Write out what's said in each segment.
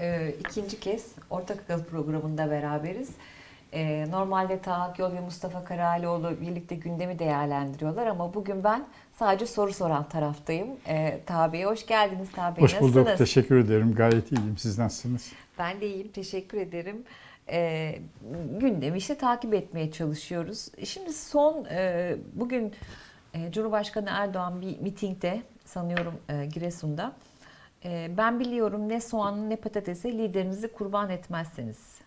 E, ikinci kez Ortak Akıl programında beraberiz. E, normalde Taha Yol ve Mustafa Karalioğlu birlikte gündemi değerlendiriyorlar ama bugün ben sadece soru soran taraftayım. E, Taha Bey hoş geldiniz. Taha Bey Hoş bulduk. nasılsınız? Teşekkür ederim. Gayet iyiyim. Siz nasılsınız? Ben de iyiyim. Teşekkür ederim. E, gündemi işte takip etmeye çalışıyoruz. Şimdi son e, bugün e, Cumhurbaşkanı Erdoğan bir mitingde sanıyorum e, Giresun'da e, ben biliyorum ne soğanı ne patatese liderinizi kurban etmezseniz.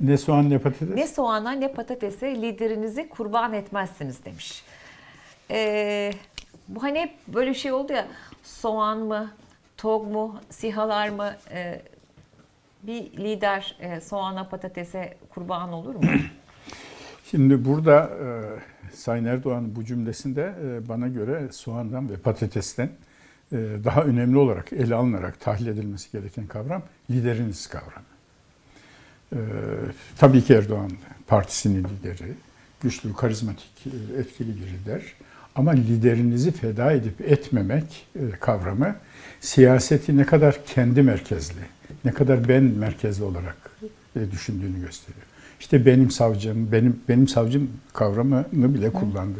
Ne soğan ne patates? Ne soğana ne patatese liderinizi kurban etmezsiniz demiş. E, bu hani hep böyle şey oldu ya soğan mı, tog mu, sihalar mı e, bir lider e, soğana patatese kurban olur mu? Şimdi burada e, Sayın Erdoğan bu cümlesinde e, bana göre soğandan ve patatesten e, daha önemli olarak ele alınarak tahlil edilmesi gereken kavram lideriniz kavramı. E, tabii ki Erdoğan partisinin lideri, güçlü, karizmatik, e, etkili bir lider. Ama liderinizi feda edip etmemek e, kavramı siyaseti ne kadar kendi merkezli, ne kadar ben merkezli olarak e, düşündüğünü gösteriyor. İşte benim savcım, benim benim savcım kavramını bile kullandı.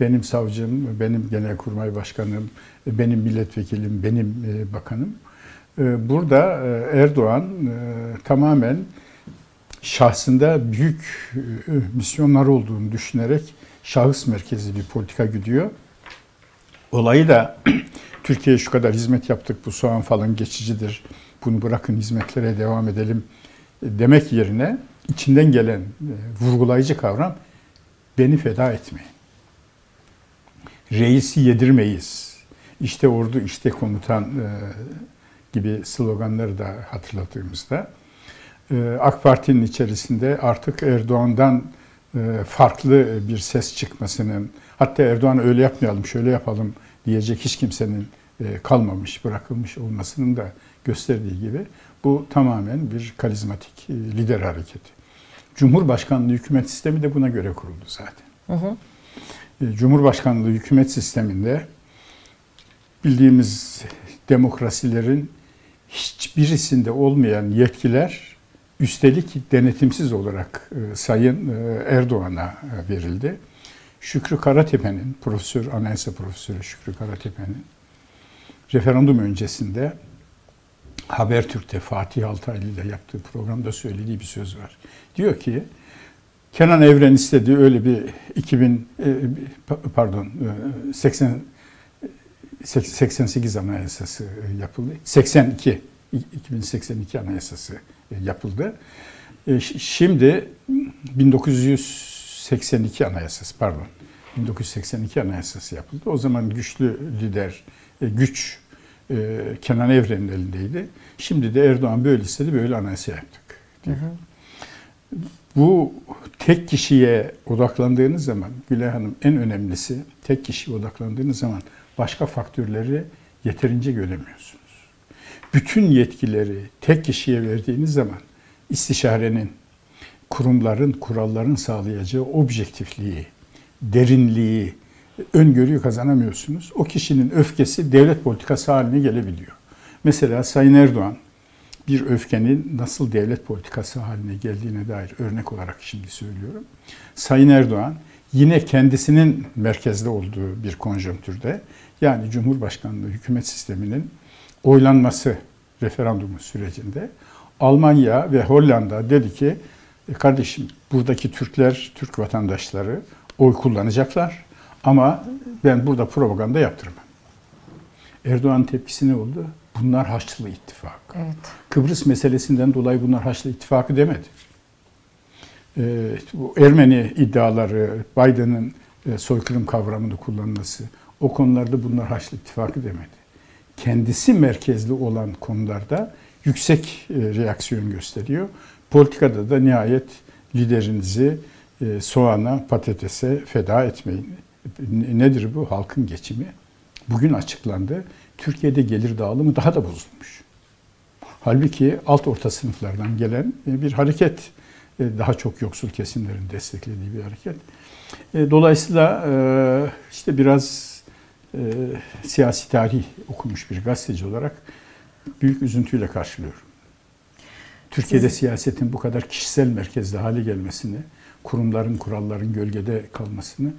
Benim savcım, benim genelkurmay başkanım, benim milletvekilim, benim e, bakanım. E, Burada e, Erdoğan tamamen şahsında büyük misyonlar olduğunu düşünerek şahıs merkezli bir politika gidiyor. Olayı da Türkiye'ye şu kadar hizmet yaptık, bu soğan falan geçicidir, bunu bırakın hizmetlere devam edelim demek yerine içinden gelen vurgulayıcı kavram beni feda etmeyin. Reisi yedirmeyiz. İşte ordu, işte komutan e, gibi sloganları da hatırladığımızda e, AK Parti'nin içerisinde artık Erdoğan'dan e, farklı bir ses çıkmasının, hatta Erdoğan öyle yapmayalım, şöyle yapalım diyecek hiç kimsenin kalmamış, bırakılmış olmasının da gösterdiği gibi bu tamamen bir karizmatik lider hareketi. Cumhurbaşkanlığı hükümet sistemi de buna göre kuruldu zaten. Hı hı. Cumhurbaşkanlığı hükümet sisteminde bildiğimiz demokrasilerin hiçbirisinde olmayan yetkiler üstelik denetimsiz olarak Sayın Erdoğan'a verildi. Şükrü Karatepe'nin, profesör, anayasa profesörü Şükrü Karatepe'nin referandum öncesinde Habertürk'te Fatih Altaylı ile yaptığı programda söylediği bir söz var. Diyor ki Kenan Evren istedi öyle bir 2000 pardon 80 88 anayasası yapıldı. 82 2082 anayasası yapıldı. Şimdi 1982 anayasası pardon 1982 anayasası yapıldı. O zaman güçlü lider güç Kenan Evren'in elindeydi. Şimdi de Erdoğan böyle istedi, böyle anayasa yaptık. Hı hı. Bu tek kişiye odaklandığınız zaman, Gülay Hanım en önemlisi tek kişiye odaklandığınız zaman başka faktörleri yeterince göremiyorsunuz. Bütün yetkileri tek kişiye verdiğiniz zaman istişarenin, kurumların, kuralların sağlayacağı objektifliği, derinliği, öngörüyü kazanamıyorsunuz. O kişinin öfkesi devlet politikası haline gelebiliyor. Mesela Sayın Erdoğan bir öfkenin nasıl devlet politikası haline geldiğine dair örnek olarak şimdi söylüyorum. Sayın Erdoğan yine kendisinin merkezde olduğu bir konjonktürde yani Cumhurbaşkanlığı hükümet sisteminin oylanması referandumu sürecinde Almanya ve Hollanda dedi ki kardeşim buradaki Türkler, Türk vatandaşları oy kullanacaklar ama ben burada propaganda yaptırmam. Erdoğan'ın tepkisi ne oldu? Bunlar Haçlı İttifak. Evet. Kıbrıs meselesinden dolayı bunlar Haçlı İttifakı demedi. Ee, bu Ermeni iddiaları, Biden'ın e, soykırım kavramını kullanması, o konularda bunlar Haçlı İttifakı demedi. Kendisi merkezli olan konularda yüksek e, reaksiyon gösteriyor. Politikada da nihayet liderinizi e, soğana, patatese feda etmeyin. Nedir bu? Halkın geçimi. Bugün açıklandı. Türkiye'de gelir dağılımı daha da bozulmuş. Halbuki alt orta sınıflardan gelen bir hareket, daha çok yoksul kesimlerin desteklediği bir hareket. Dolayısıyla işte biraz siyasi tarih okumuş bir gazeteci olarak büyük üzüntüyle karşılıyorum. Türkiye'de Siz- siyasetin bu kadar kişisel merkezli hale gelmesini, kurumların, kuralların gölgede kalmasını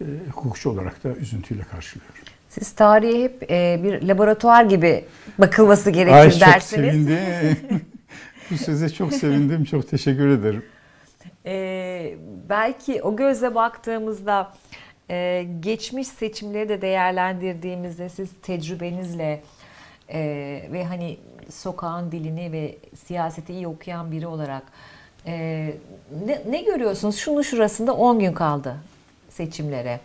e, hukukçu olarak da üzüntüyle karşılıyorum. Siz tarihe hep e, bir laboratuvar gibi bakılması gerekir Ay çok dersiniz. sevindim. bu söze çok sevindim. Çok teşekkür ederim. Ee, belki o gözle baktığımızda e, geçmiş seçimleri de değerlendirdiğimizde siz tecrübenizle e, ve hani sokağın dilini ve siyaseti iyi okuyan biri olarak e, ne, ne görüyorsunuz? Şunu şurasında 10 gün kaldı seçimlere.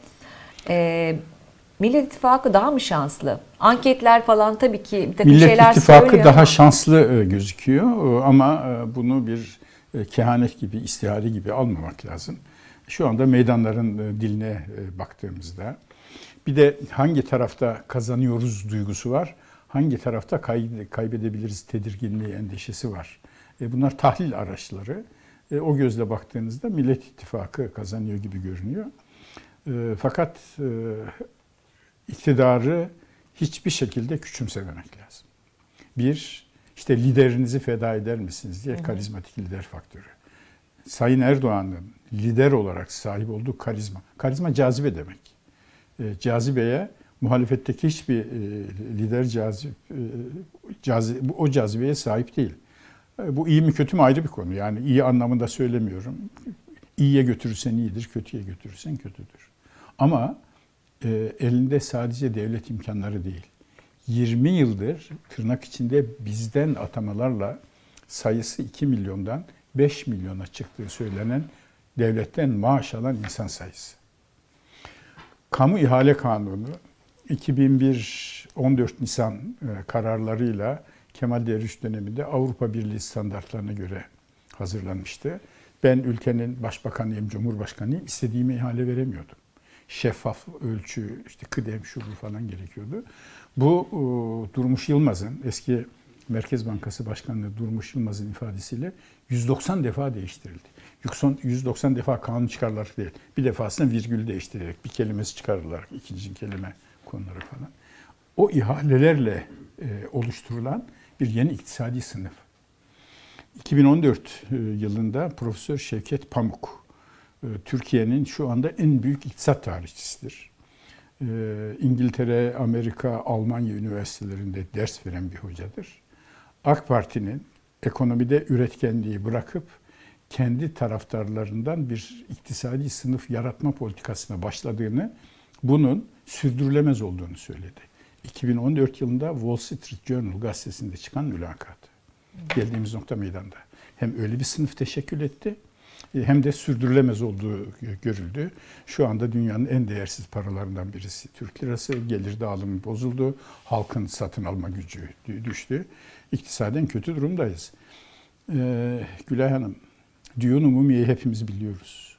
E, Millet İttifakı daha mı şanslı? Anketler falan tabii ki bir takım Millet şeyler İttifakı söylüyor daha şanslı e, gözüküyor E, ama e, bunu bir kehanet gibi, istihare gibi almamak lazım. Şu anda meydanların diline baktığımızda bir de hangi tarafta kazanıyoruz duygusu var, hangi tarafta kay- kaybedebiliriz tedirginliği, endişesi var. Bunlar tahlil araçları. O gözle baktığınızda Millet İttifakı kazanıyor gibi görünüyor. Fakat iktidarı hiçbir şekilde küçümsememek lazım. Bir, işte liderinizi feda eder misiniz diye karizmatik lider faktörü. Sayın Erdoğan'ın lider olarak sahip olduğu karizma. Karizma cazibe demek. E, cazibeye muhalefetteki hiçbir e, lider cazip, e, cazi, bu- o cazibeye sahip değil. E, bu iyi mi kötü mü ayrı bir konu. Yani iyi anlamında söylemiyorum. İyiye götürürsen iyidir, kötüye götürürsen kötüdür. Ama elinde sadece devlet imkanları değil. 20 yıldır tırnak içinde bizden atamalarla sayısı 2 milyondan 5 milyona çıktığı söylenen devletten maaş alan insan sayısı. Kamu İhale Kanunu 2001 14 Nisan e, kararlarıyla Kemal Derviş döneminde Avrupa Birliği standartlarına göre hazırlanmıştı. Ben ülkenin başbakanıyım, cumhurbaşkanıyım, istediğime ihale veremiyordum. Şeffaf ölçü, işte kıdem, şu bu falan gerekiyordu. Bu e, Durmuş Yılmaz'ın, eski Merkez Bankası Başkanı Durmuş Yılmaz'ın ifadesiyle 190 defa değiştirildi. 190 defa kanun çıkarılarak değil, bir defasında virgül değiştirerek, bir kelimesi çıkarılarak, ikinci kelime konularak falan. O ihalelerle e, oluşturulan bir yeni iktisadi sınıf. 2014 e, yılında Profesör Şevket Pamuk, Türkiye'nin şu anda en büyük iktisat tarihçisidir. E, İngiltere, Amerika, Almanya üniversitelerinde ders veren bir hocadır. AK Parti'nin ekonomide üretkenliği bırakıp kendi taraftarlarından bir iktisadi sınıf yaratma politikasına başladığını, bunun sürdürülemez olduğunu söyledi. 2014 yılında Wall Street Journal gazetesinde çıkan mülakat. Geldiğimiz nokta meydanda. Hem öyle bir sınıf teşekkül etti e, hem de sürdürülemez olduğu görüldü. Şu anda dünyanın en değersiz paralarından birisi Türk lirası. Gelir dağılımı bozuldu. Halkın satın alma gücü düştü. İktisaden kötü durumdayız. Ee, Gülay Hanım, Düğün Umumiye'yi hepimiz biliyoruz.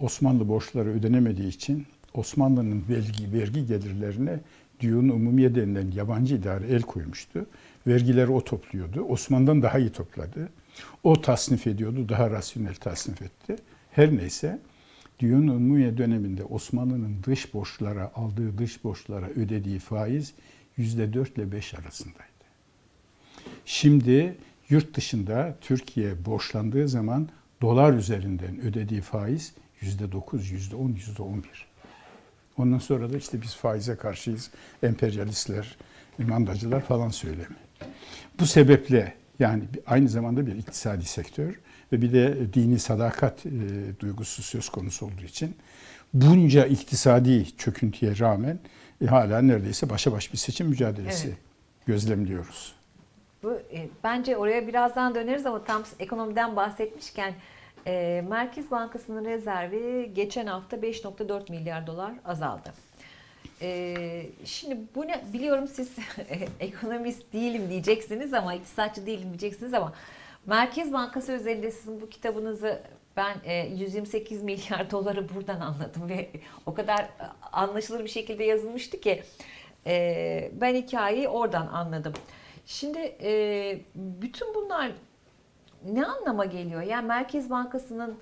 Osmanlı borçları ödenemediği için Osmanlı'nın vergi, vergi gelirlerine Düğün Umumiye denilen yabancı idare el koymuştu. Vergileri o topluyordu. Osmanlı'dan daha iyi topladı. O tasnif ediyordu, daha rasyonel tasnif etti. Her neyse, Düğün Umumiye döneminde Osmanlı'nın dış borçlara, aldığı dış borçlara ödediği faiz %4 ile 5 arasındaydı. Şimdi yurt dışında Türkiye borçlandığı zaman dolar üzerinden ödediği faiz yüzde dokuz, yüzde on, yüzde on bir. Ondan sonra da işte biz faize karşıyız, emperyalistler, mandacılar falan söylemi. Bu sebeple yani aynı zamanda bir iktisadi sektör ve bir de dini sadakat e, duygusu söz konusu olduğu için bunca iktisadi çöküntüye rağmen e, hala neredeyse başa baş bir seçim mücadelesi Evet. gözlemliyoruz. Bu, e, bence oraya birazdan döneriz ama tam ekonomiden bahsetmişken e, Merkez Bankası'nın rezervi geçen hafta 5.4 milyar dolar azaldı. E, şimdi bu ne biliyorum siz ekonomist değilim diyeceksiniz ama iktisatçı değilim diyeceksiniz ama Merkez Bankası özelinde sizin bu kitabınızı ben e, 128 milyar doları buradan anladım ve o kadar anlaşılır bir şekilde yazılmıştı ki e, ben hikayeyi oradan anladım. Şimdi e, bütün bunlar ne anlama geliyor? Yani Merkez Bankası'nın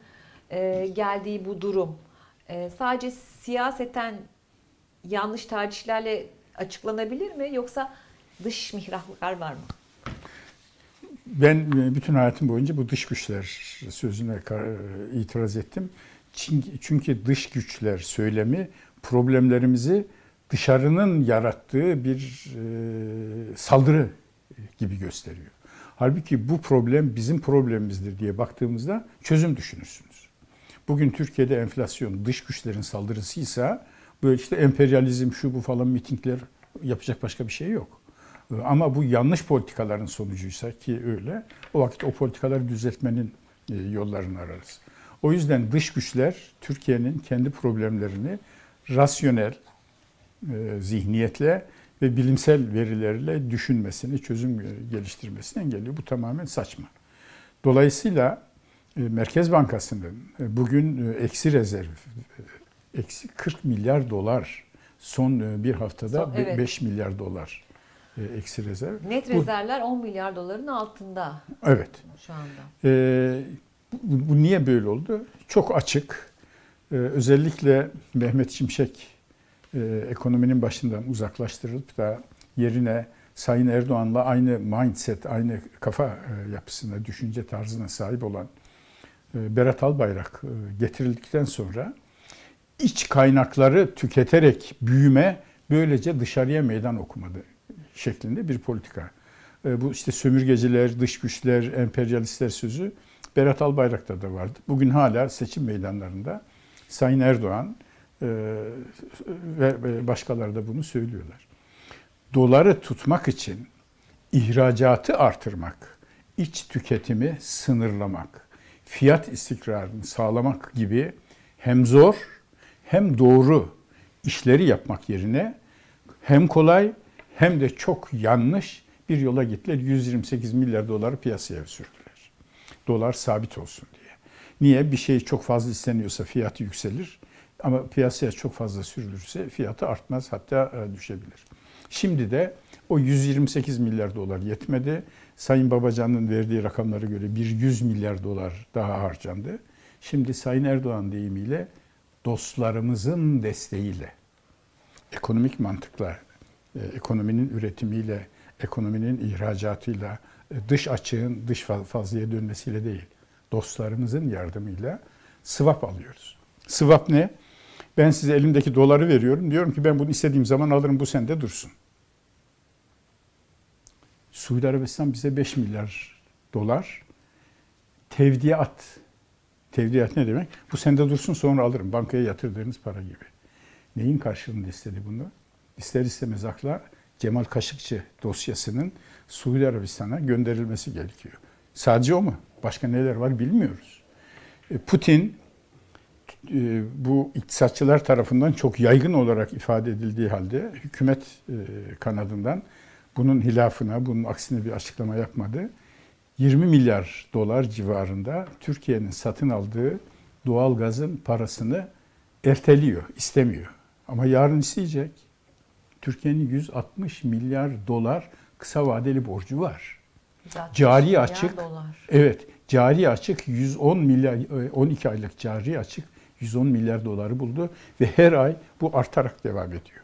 e, geldiği bu durum e, sadece siyaseten yanlış tercihlerle açıklanabilir mi? Yoksa dış mihraklar var mı? ben e, bütün hayatım boyunca bu dış güçler sözüne itiraz ettim. Çünkü dış güçler söylemi problemlerimizi dışarının yarattığı bir e, saldırı gibi gösteriyor. Halbuki bu problem bizim problemimizdir diye baktığımızda çözüm düşünürsünüz. Bugün Türkiye'de enflasyon dış güçlerin saldırısıysa böyle işte emperyalizm şu bu falan mitingler yapacak başka bir şey yok. Ama bu yanlış politikaların sonucuysa ki öyle o vakit o politikaları düzeltmenin e, yollarını ararız. O yüzden dış güçler Türkiye'nin kendi problemlerini rasyonel e, zihniyetle ve bilimsel verilerle düşünmesini, çözüm geliştirmesini engelliyor. Bu tamamen saçma. Dolayısıyla e, Merkez Bankası'nın bugün eksi rezerv, eksi 40 milyar dolar son bir haftada son, evet. 5 milyar dolar e, eksi rezerv. Net bu, rezervler 10 milyar doların altında. Evet. Şu anda. E, bu, bu niye böyle oldu? Çok açık. E, özellikle Mehmet Şimşek e, ekonominin başından uzaklaştırılıp da yerine Sayın Erdoğan'la aynı mindset, aynı kafa e, yapısına, düşünce tarzına sahip olan e, Berat Albayrak e, getirildikten sonra iç kaynakları tüketerek büyüme böylece dışarıya meydan okumadı şeklinde bir politika. E, bu işte sömürgeciler, dış güçler, emperyalistler sözü Berat Albayrak'ta da vardı. Bugün hala seçim meydanlarında Sayın Erdoğan e, ve başkaları da bunu söylüyorlar. Doları tutmak için ihracatı artırmak, iç tüketimi sınırlamak, fiyat istikrarını sağlamak gibi hem zor hem doğru işleri yapmak yerine hem kolay hem de çok yanlış bir yola gittiler. 128 milyar doları piyasaya sürdüler. Dolar sabit olsun diye. Niye? Bir şey çok fazla isteniyorsa fiyatı yükselir. Ama piyasaya çok fazla sürülürse fiyatı artmaz hatta e, düşebilir. Şimdi de o 128 milyar dolar yetmedi. Sayın Babacan'ın verdiği rakamlara göre bir 100 milyar dolar daha harcandı. Şimdi Sayın Erdoğan deyimiyle dostlarımızın desteğiyle ekonomik mantıkla e, ekonominin üretimiyle, ekonominin ihracatıyla, e, dış açığın dış fazlaya dönmesiyle değil, dostlarımızın yardımıyla swap alıyoruz. Swap ne? Ben size elimdeki doları veriyorum. Diyorum ki ben bunu istediğim zaman alırım bu sende dursun. Suudi Arabistan bize 5 milyar dolar tevdiat. Tevdiat ne demek? Bu sende dursun sonra alırım. Bankaya yatırdığınız para gibi. Neyin karşılığında istedi bunu? ister istemez akla Cemal Kaşıkçı dosyasının Suudi Arabistan'a gönderilmesi gerekiyor. Sadece o mu? Başka neler var bilmiyoruz. E, Putin e, bu iktisatçılar tarafından çok yaygın olarak ifade edildiği halde hükümet e, kanadından bunun hilafına, bunun aksine bir açıklama yapmadı. 20 milyar dolar civarında Türkiye'nin satın aldığı doğal gazın parasını erteliyor, istemiyor. Ama yarın isteyecek. Türkiye'nin 160 milyar dolar kısa vadeli borcu var. Cari açık. Dolar. Evet, cari açık 110 milyar 12 aylık cari açık 110 milyar doları buldu ve her ay bu artarak devam ediyor.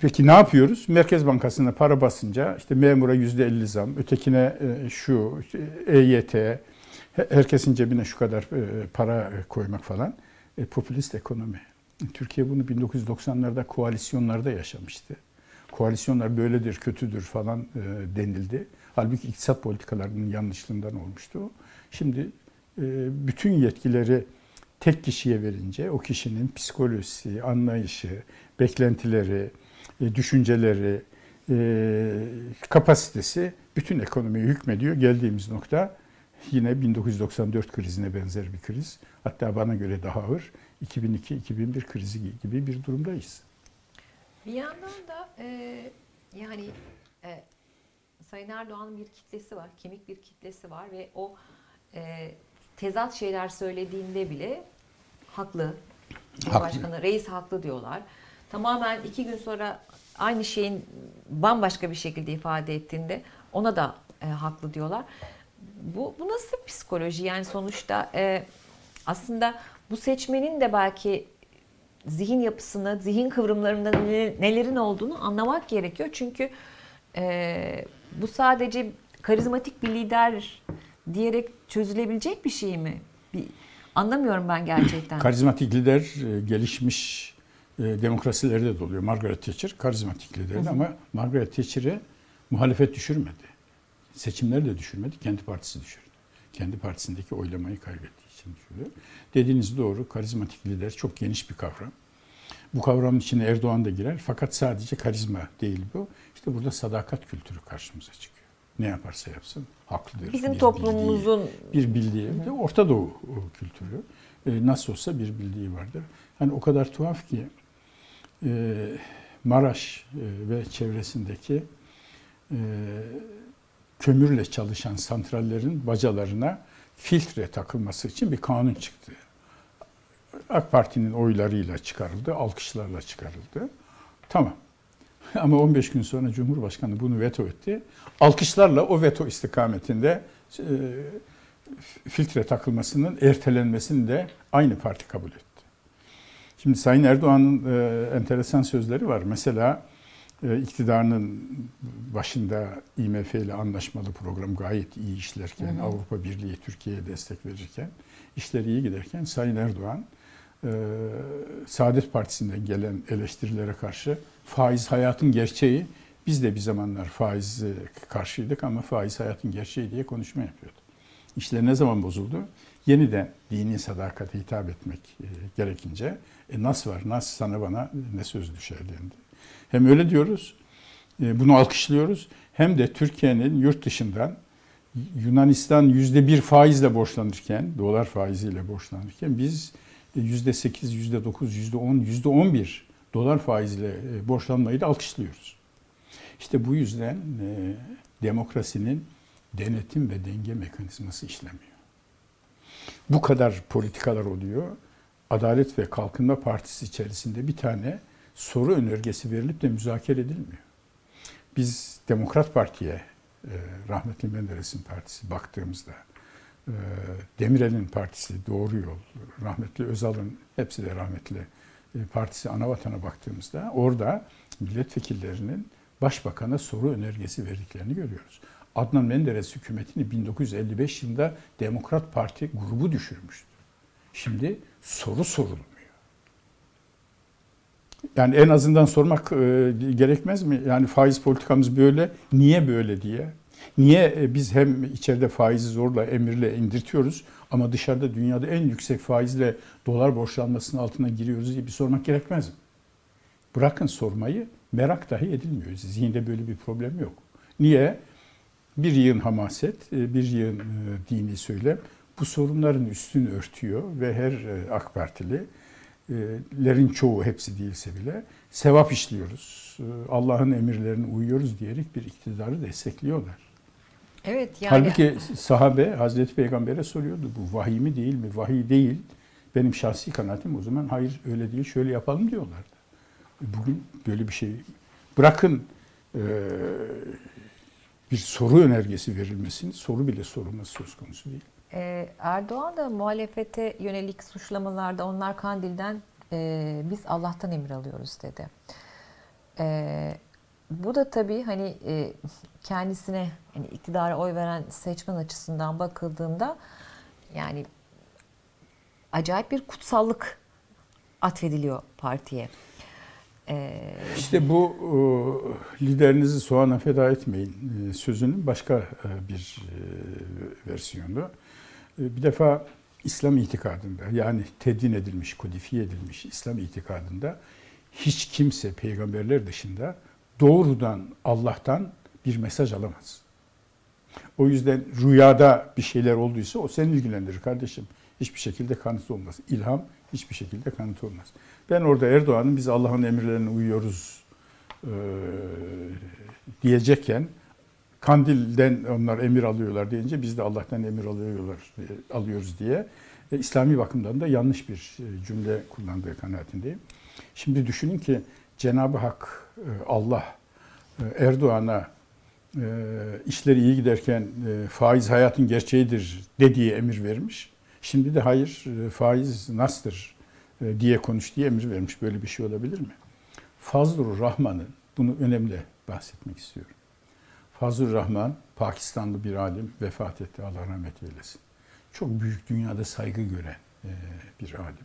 Peki ne yapıyoruz? Merkez Bankası'na para basınca işte memura yüzde 50 zam, ötekine e, şu, EYT, herkesin cebine şu kadar e, para koymak falan. E, popülist ekonomi. Türkiye bunu 1990'larda koalisyonlarda yaşamıştı. Koalisyonlar böyledir, kötüdür falan e, denildi. Halbuki iktisat politikalarının yanlışlığından olmuştu. Şimdi e, bütün yetkileri tek kişiye verince o kişinin psikolojisi, anlayışı, beklentileri, e, düşünceleri, e, kapasitesi bütün ekonomiye hükmediyor. Geldiğimiz nokta yine 1994 krizine benzer bir kriz. Hatta bana göre daha ağır. 2002-2001 krizi gibi bir durumdayız. Bir yandan da e, yani e, Sayın Erdoğan'ın bir kitlesi var, kemik bir kitlesi var ve o e, tezat şeyler söylediğinde bile haklı. Cumhurbaşkanı reis haklı diyorlar. Tamamen iki gün sonra aynı şeyin bambaşka bir şekilde ifade ettiğinde ona da e, haklı diyorlar. Bu, bu nasıl psikoloji? Yani sonuçta e, aslında bu seçmenin de belki zihin yapısını, zihin kıvrımlarında nelerin olduğunu anlamak gerekiyor. Çünkü e, bu sadece karizmatik bir lider diyerek çözülebilecek bir şey mi? Bir, anlamıyorum ben gerçekten. Karizmatik lider e, gelişmiş demokrasilerde de oluyor. Margaret Thatcher karizmatik liderdi ama Margaret Thatcher'e muhalefet düşürmedi. Seçimleri de düşürmedi, kendi partisi düşürdü. Kendi partisindeki oylamayı kaybettiği için düşürdü. Dediğiniz doğru, karizmatik lider çok geniş bir kavram. Bu kavramın içine Erdoğan da girer fakat sadece karizma değil bu. İşte burada sadakat kültürü karşımıza çıkıyor. Ne yaparsa yapsın haklıdır. Bizim bir toplumumuzun bildiği, bir bildiği, de Orta Doğu kültürü. E, nasıl olsa bir bildiği vardır. Hani o kadar tuhaf ki e, Maraş e, ve çevresindeki e, kömürle çalışan santrallerin bacalarına filtre takılması için bir kanun çıktı. AK Parti'nin oylarıyla çıkarıldı, alkışlarla çıkarıldı. Tamam. Ama 15 gün sonra Cumhurbaşkanı bunu veto etti. Alkışlarla o veto istikametinde e, filtre takılmasının ertelenmesini de aynı parti kabul etti. Şimdi Sayın Erdoğan'ın e, enteresan sözleri var. Mesela e, iktidarının başında IMF ile anlaşmalı program gayet iyi işlerken, hı hı. Avrupa Birliği Türkiye'ye destek verirken, işleri iyi giderken Sayın Erdoğan e, Saadet Partisi'nden gelen eleştirilere karşı faiz hayatın gerçeği, biz de bir zamanlar faiz karşıydık ama faiz hayatın gerçeği diye konuşma yapıyordu. İşler ne zaman bozuldu? Yeniden dini sadakate hitap etmek e, gerekince e, nas var, nas sana bana ne söz düşer dendi. Hem öyle diyoruz, e, bunu alkışlıyoruz hem de Türkiye'nin yurt dışından Yunanistan yüzde bir faizle borçlanırken, dolar faiziyle borçlanırken biz yüzde sekiz, yüzde dokuz, yüzde on, yüzde on bir dolar faizle e, borçlanmayı da alkışlıyoruz. İşte bu yüzden e, demokrasinin denetim ve denge mekanizması işlemiyor. Bu kadar politikalar oluyor. Adalet ve Kalkınma Partisi içerisinde bir tane soru önergesi verilip de müzakere edilmiyor. Biz Demokrat Parti'ye, e, rahmetli Menderes'in partisi baktığımızda, e, Demirel'in partisi Doğru Yol, rahmetli Özal'ın hepsi de rahmetli e, partisi Anavatan'a baktığımızda orada milletvekillerinin başbakana soru önergesi verdiklerini görüyoruz. Adnan Menderes hükümetini 1955 yılında Demokrat Parti grubu düşürmüştü. Şimdi soru sorulmuyor. Yani en azından sormak e, gerekmez mi? Yani faiz politikamız böyle, niye böyle diye. Niye e, biz hem içeride faizi zorla, emirle indirtiyoruz ama dışarıda dünyada en yüksek faizle dolar borçlanmasının altına giriyoruz diye bir sormak gerekmez mi? Bırakın sormayı, merak dahi edilmiyor. Zihinde böyle bir problem yok. Niye? Bir yığın hamaset, e, bir yığın e, dini söylem bu sorunların üstünü örtüyor ve her AK Partililerin çoğu hepsi değilse bile sevap işliyoruz. Allah'ın emirlerine uyuyoruz diyerek bir iktidarı destekliyorlar. Evet yani. Halbuki sahabe Hazreti Peygamber'e soruyordu bu vahiy mi değil mi? Vahiy değil. Benim şahsi kanaatim o zaman hayır öyle değil şöyle yapalım diyorlardı. Bugün böyle bir şey bırakın e, bir soru önergesi verilmesini soru bile sorulması söz konusu değil. Ee, Erdoğan da muhalefete yönelik suçlamalarda onlar Kandil'den e, biz Allah'tan emir alıyoruz dedi. E, bu da tabii hani e, kendisine hani iktidara oy veren seçmen açısından bakıldığında yani acayip bir kutsallık atfediliyor partiye. Ee, işte bu e, liderinizi soğana feda etmeyin e, sözünün başka e, bir e, versiyonu. E, bir defa İslam itikadında yani tedvin edilmiş, kodifiye edilmiş İslam itikadında hiç kimse peygamberler dışında doğrudan Allah'tan bir mesaj alamaz. O yüzden rüyada bir şeyler olduysa o seni ilgilendirir kardeşim. Hiçbir şekilde kanıt olmaz. İlham hiçbir şekilde kanıt olmaz. Ben orada Erdoğan'ın biz Allah'ın emirlerine uyuyoruz e, diyecekken Kandil'den onlar emir alıyorlar deyince biz de Allah'tan emir alıyorlar alıyoruz diye e, İslami bakımdan da yanlış bir e, cümle kullandığı kanaatindeyim. Şimdi düşünün ki Cenab-ı Hak e, Allah e, Erdoğan'a e, işleri iyi giderken faiz hayatın gerçeğidir dediği emir vermiş. Şimdi de hayır faiz nastır diye konuş diye emir vermiş. Böyle bir şey olabilir mi? Fazlur Rahman'ın bunu önemli bahsetmek istiyorum. Fazıl Rahman, Pakistanlı bir alim vefat etti. Allah rahmet eylesin. Çok büyük dünyada saygı gören e, bir alim.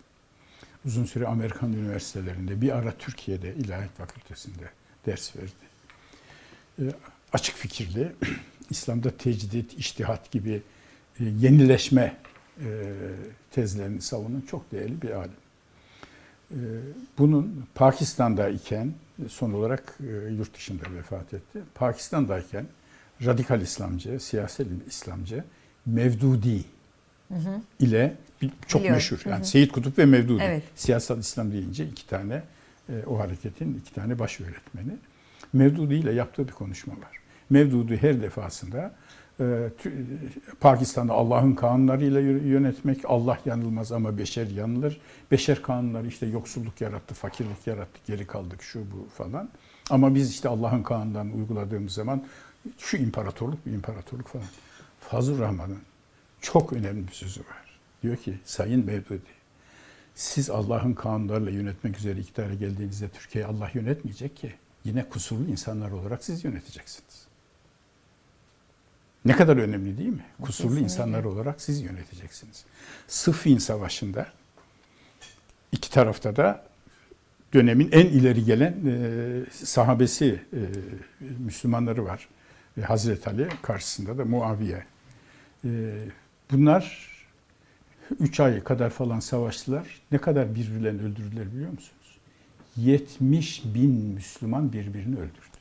Uzun süre Amerikan üniversitelerinde, bir ara Türkiye'de İlahiyat Fakültesi'nde ders verdi. E, açık fikirli, İslam'da tecdit, iştihat gibi e, yenileşme tezlerini savunan çok değerli bir alim. Bunun Pakistan'da iken son olarak yurt dışında vefat etti. Pakistan'dayken radikal İslamcı, siyasal İslamcı Mevdudi hı hı. ile çok Biliyorum. meşhur. Yani hı hı. Seyit Kutup ve Mevdudi. Evet. Siyasal İslam deyince iki tane e, o hareketin iki tane baş öğretmeni. Mevdudi ile yaptığı bir konuşma var. Mevdudi her defasında e, Pakistan'da Allah'ın kanunlarıyla yönetmek, Allah yanılmaz ama beşer yanılır. Beşer kanunları işte yoksulluk yarattı, fakirlik yarattı, geri kaldık şu bu falan. Ama biz işte Allah'ın kanunlarını uyguladığımız zaman şu imparatorluk bir imparatorluk falan. Fazıl Rahman'ın çok önemli bir sözü var. Diyor ki Sayın Mevdudi siz Allah'ın kanunlarıyla yönetmek üzere iktidara geldiğinizde Türkiye'yi Allah yönetmeyecek ki. Yine kusurlu insanlar olarak siz yöneteceksiniz. Ne kadar önemli değil mi? Kusurlu Kesinlikle. insanlar olarak siz yöneteceksiniz. Sıffin Savaşı'nda iki tarafta da dönemin en ileri gelen e, sahabesi e, Müslümanları var. E, Hazreti Ali karşısında da Muaviye. E, bunlar üç ay kadar falan savaştılar. Ne kadar birbirlerini öldürdüler biliyor musunuz? 70 bin Müslüman birbirini öldürdü.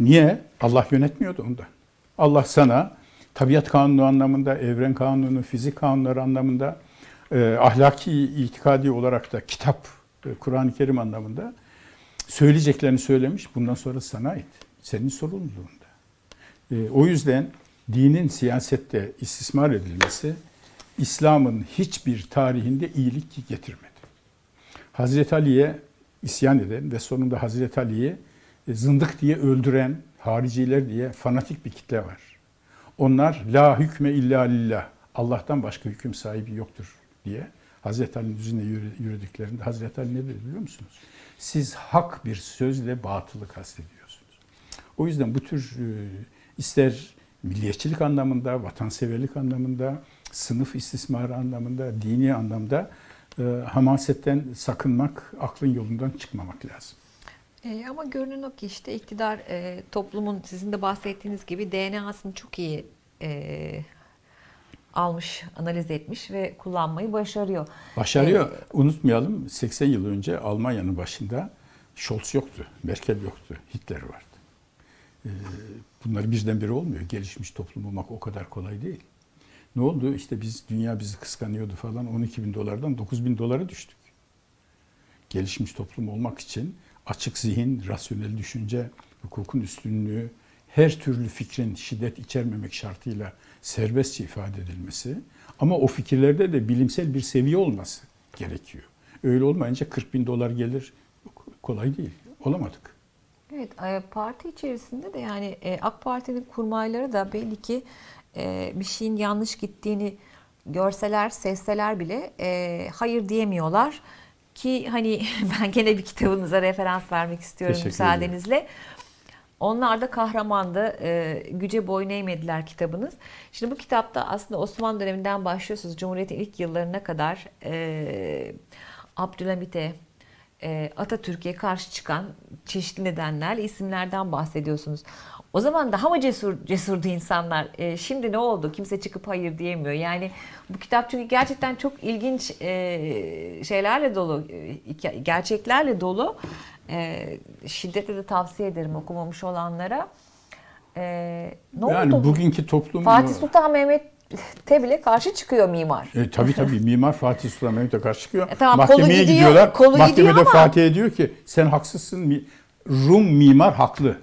Niye? Allah yönetmiyordu onda. Allah sana tabiat kanunu anlamında, evren kanunu, fizik kanunları anlamında, e, ahlaki, itikadi olarak da kitap, e, Kur'an-ı Kerim anlamında söyleyeceklerini söylemiş. Bundan sonra sana ait. Senin sorumluluğunda. E, o yüzden dinin siyasette istismar edilmesi İslam'ın hiçbir tarihinde iyilik getirmedi. Hazreti Ali'ye isyan eden ve sonunda Hazreti Ali'yi zındık diye öldüren hariciler diye fanatik bir kitle var. Onlar la hükme illa lillah. Allah'tan başka hüküm sahibi yoktur diye Hazreti Ali'nin yüzüne yürüdüklerinde Hazreti Ali ne dedi biliyor musunuz? Siz hak bir sözle batılı kastediyorsunuz. O yüzden bu tür e, ister milliyetçilik anlamında, vatanseverlik anlamında, sınıf istismarı anlamında, dini anlamda e, hamasetten sakınmak, aklın yolundan çıkmamak lazım. E, ama görünen o ki işte iktidar e, toplumun sizin de bahsettiğiniz gibi DNA'sını çok iyi e, almış, analiz etmiş ve kullanmayı başarıyor. Başarıyor. Ee, Unutmayalım 80 yıl önce Almanya'nın başında Scholz yoktu, Merkel yoktu, Hitler vardı. Ee, bunları birdenbire olmuyor. Gelişmiş toplum olmak o kadar kolay değil. Ne oldu? İşte biz dünya bizi kıskanıyordu falan 12 bin dolardan 9 bin dolara düştük. Gelişmiş toplum olmak için açık zihin, rasyonel düşünce, hukukun üstünlüğü, her türlü fikrin şiddet içermemek şartıyla serbestçe ifade edilmesi ama o fikirlerde de bilimsel bir seviye olması gerekiyor. Öyle olmayınca 40 bin dolar gelir kolay değil. Olamadık. Evet, e, parti içerisinde de yani e, AK Parti'nin kurmayları da belli ki e, bir şeyin yanlış gittiğini görseler, sesseler bile hayır diyemiyorlar. Ki hani ben gene bir kitabınıza referans vermek istiyorum Teşekkür müsaadenizle. Ederim. Onlar da kahramandı. E, güce boyun eğmediler kitabınız. Şimdi bu kitapta aslında Osmanlı döneminden başlıyorsunuz. Cumhuriyet'in ilk yıllarına kadar e, Abdülhamit'e, e, Atatürk'e karşı çıkan çeşitli nedenlerle isimlerden bahsediyorsunuz. O zaman daha mı cesur cesurdu insanlar? E, şimdi ne oldu? Kimse çıkıp hayır diyemiyor. Yani bu kitap çünkü gerçekten çok ilginç e, şeylerle dolu, e, gerçeklerle dolu. E, şiddetle de tavsiye ederim okumamış olanlara. E, ne yani oldu? bugünkü toplum... Fatih Sultan Mehmet'e bile karşı çıkıyor mimar. E, tabii tabii mimar Fatih Sultan Mehmet'e karşı çıkıyor. E, tamam, Mahkemeye kolu gidiyor, gidiyorlar. Kolu Mahkemede gidiyor ama... Fatih'e diyor ki sen haksızsın. Rum mimar haklı.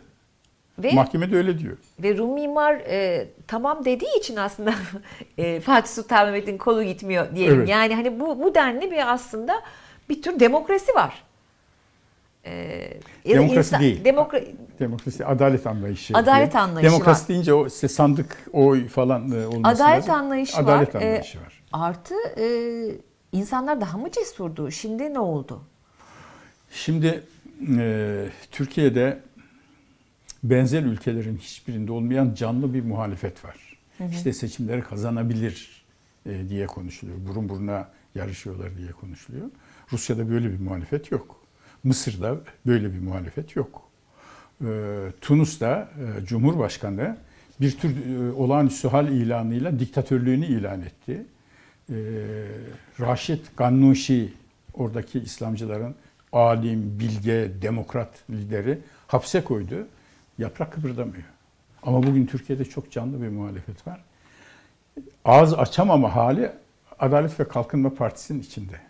Ve, Mahkemede öyle diyor. Ve Rum mimar e, tamam dediği için aslında e, Fatih Sultan Mehmet'in kolu gitmiyor diyelim. Evet. Yani hani bu bu denli bir aslında bir tür demokrasi var. Ee, Demokrasi insan, değil. Demokra Demokrasi adalet anlayışı. Adalet diye. anlayışı Demokrasi var. deyince o işte sandık oy falan e, olması adalet lazım. Anlayışı adalet var. anlayışı ee, var. Artı e, insanlar daha mı cesurdu? Şimdi ne oldu? Şimdi e, Türkiye'de benzer ülkelerin hiçbirinde olmayan canlı bir muhalefet var. Hı hı. İşte seçimleri kazanabilir e, diye konuşuluyor. Burun buruna yarışıyorlar diye konuşuluyor. Rusya'da böyle bir muhalefet yok. Mısır'da böyle bir muhalefet yok. E, Tunus'ta e, Cumhurbaşkanı bir tür e, olağanüstü hal ilanıyla diktatörlüğünü ilan etti. E, Raşid Gannuşi oradaki İslamcıların alim, bilge, demokrat lideri hapse koydu. Yaprak kıpırdamıyor. Ama bugün Türkiye'de çok canlı bir muhalefet var. Ağız açamama hali Adalet ve Kalkınma Partisi'nin içinde.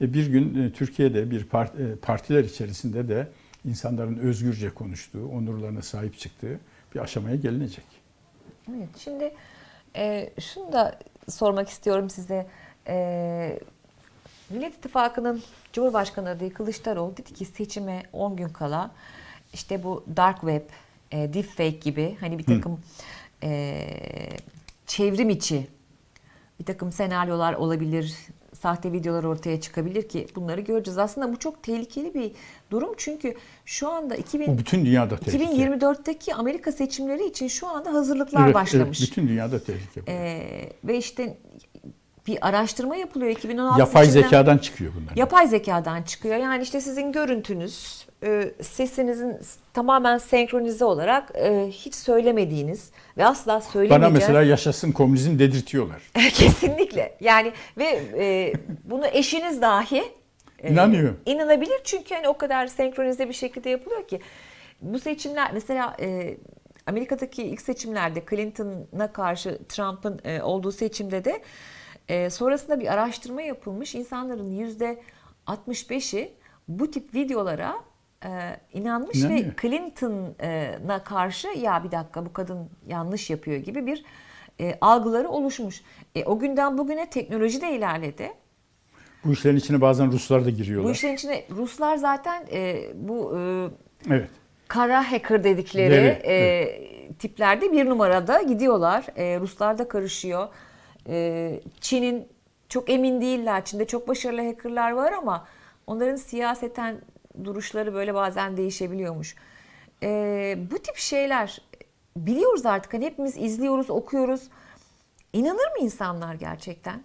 E bir gün e, Türkiye'de bir e, partiler içerisinde de insanların özgürce konuştuğu, onurlarına sahip çıktığı bir aşamaya gelinecek. Evet, şimdi e, şunu da sormak istiyorum size. E, Millet İttifakı'nın Cumhurbaşkanı adayı Kılıçdaroğlu dedi ki seçime 10 gün kala işte bu dark web, e, deepfake gibi hani bir takım e, çevrim içi bir takım senaryolar olabilir, sahte videolar ortaya çıkabilir ki bunları göreceğiz. Aslında bu çok tehlikeli bir durum çünkü şu anda 2000, bu bütün dünyada tehlike. 2024'teki Amerika seçimleri için şu anda hazırlıklar evet, başlamış. Evet, bütün dünyada tehlike. Ee, ve işte bir araştırma yapılıyor 2016 Yapay seçimden. zekadan çıkıyor bunlar. Yapay zekadan çıkıyor. Yani işte sizin görüntünüz, e, sesinizin tamamen senkronize olarak e, hiç söylemediğiniz ve asla söylemeyeceğiniz. Bana mesela yaşasın komünizm dedirtiyorlar. Kesinlikle. Yani ve e, bunu eşiniz dahi İnanıyor. İnanabilir çünkü hani o kadar senkronize bir şekilde yapılıyor ki. Bu seçimler mesela Amerika'daki ilk seçimlerde Clinton'a karşı Trump'ın olduğu seçimde de e, sonrasında bir araştırma yapılmış. İnsanların yüzde 65'i bu tip videolara e, inanmış İnanıyor. ve Clinton'a karşı ya bir dakika bu kadın yanlış yapıyor gibi bir e, algıları oluşmuş. E, o günden bugüne teknoloji de ilerledi. Bu işlerin içine bazen Ruslar da giriyorlar. Bu işlerin içine Ruslar zaten e, bu e, evet. kara hacker dedikleri evet, e, evet. tiplerde bir numarada gidiyorlar. E, Ruslar da karışıyor. Ee, Çin'in çok emin değiller. Çin'de çok başarılı hackerlar var ama onların siyaseten duruşları böyle bazen değişebiliyormuş. Ee, bu tip şeyler biliyoruz artık. Hani hepimiz izliyoruz, okuyoruz. İnanır mı insanlar gerçekten?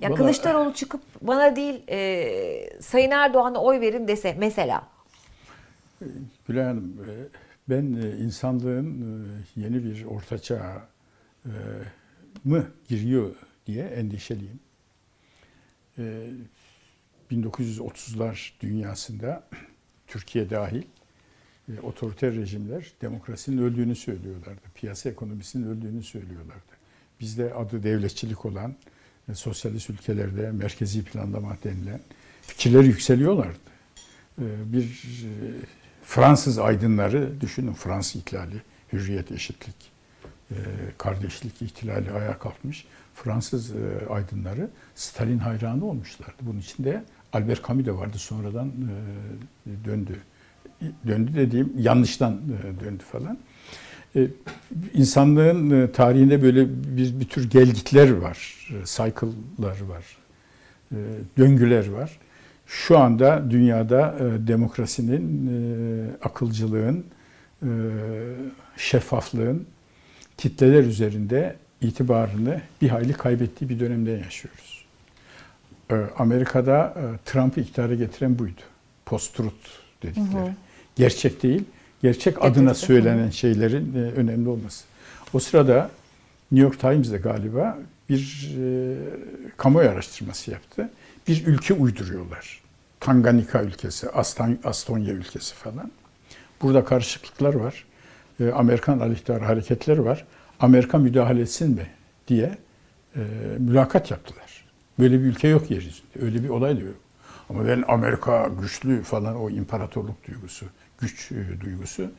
Ya bana... Kılıçdaroğlu çıkıp bana değil e, Sayın Erdoğan'a oy verin dese mesela. Gülay Hanım e, ben e, insanlığın e, yeni bir ortaçağ mı giriyor diye endişeliyim. Ee, 1930'lar dünyasında Türkiye dahil e, otoriter rejimler demokrasinin öldüğünü söylüyorlardı. Piyasa ekonomisinin öldüğünü söylüyorlardı. Bizde adı devletçilik olan e, sosyalist ülkelerde merkezi planlama denilen fikirler yükseliyorlardı. E, bir e, Fransız aydınları düşünün Fransız ihlali, hürriyet, eşitlik kardeşlik ihtilali ayağa kalkmış Fransız e, aydınları Stalin hayranı olmuşlardı. Bunun içinde Albert Camus de vardı sonradan e, döndü. Döndü dediğim yanlıştan döndü falan. İnsanlığın tarihinde böyle bir, bir tür gelgitler var, cycle'lar var, döngüler var. Şu anda dünyada demokrasinin, akılcılığın, şeffaflığın, kitleler üzerinde itibarını bir hayli kaybettiği bir dönemde yaşıyoruz. Ee, Amerika'da e, Trump'ı iktidara getiren buydu. Post-truth dedikleri. Hı hı. Gerçek değil, gerçek adına söylenen şeylerin e, önemli olması. O sırada New York Times'de galiba bir e, kamuoyu araştırması yaptı. Bir ülke uyduruyorlar. Tanganyika ülkesi, Aston, Astonya ülkesi falan. Burada karışıklıklar var. E, Amerikan aleyhtarı hareketleri var. Amerika müdahale etsin mi diye e, mülakat yaptılar. Böyle bir ülke yok yeryüzünde. Öyle bir olay da yok. Ama ben Amerika güçlü falan o imparatorluk duygusu, güç e, duygusu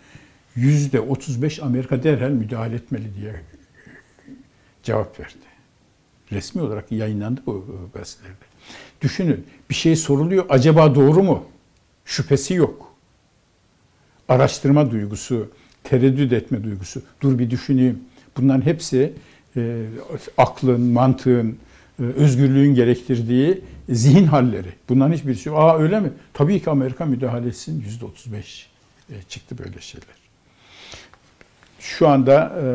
yüzde 35 Amerika derhal müdahale etmeli diye e, cevap verdi. Resmi olarak yayınlandı bu e, gazetelerde. Düşünün bir şey soruluyor acaba doğru mu? Şüphesi yok. Araştırma duygusu, tereddüt etme duygusu. Dur bir düşüneyim. Bunların hepsi e, aklın, mantığın, e, özgürlüğün gerektirdiği zihin halleri. Bunların hiçbirisi yok. Aa öyle mi? Tabii ki Amerika müdahalesinin yüzde 35. e, çıktı böyle şeyler. Şu anda e,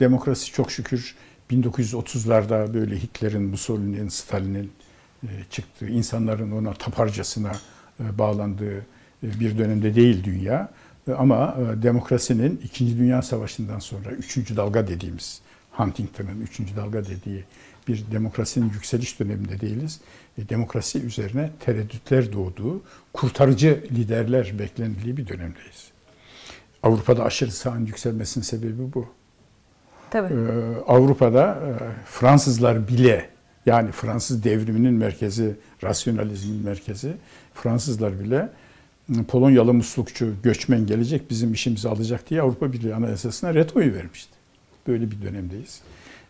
demokrasi çok şükür 1930'larda böyle Hitler'in, Mussolini'nin, Stalin'in e, çıktığı, insanların ona taparcasına e, bağlandığı e, bir dönemde değil dünya. E, ama e, demokrasinin İkinci Dünya Savaşı'ndan sonra üçüncü dalga dediğimiz, Huntington'ın üçüncü dalga dediği bir demokrasinin yükseliş döneminde değiliz. E, demokrasi üzerine tereddütler doğduğu, kurtarıcı liderler beklendiği bir dönemdeyiz. Avrupa'da aşırı sağın yükselmesinin sebebi bu. Tabii. Ee, Avrupa'da Fransızlar bile yani Fransız devriminin merkezi, rasyonalizmin merkezi Fransızlar bile Polonyalı muslukçu göçmen gelecek bizim işimizi alacak diye Avrupa Birliği Anayasası'na retoyu vermişti. Böyle bir dönemdeyiz.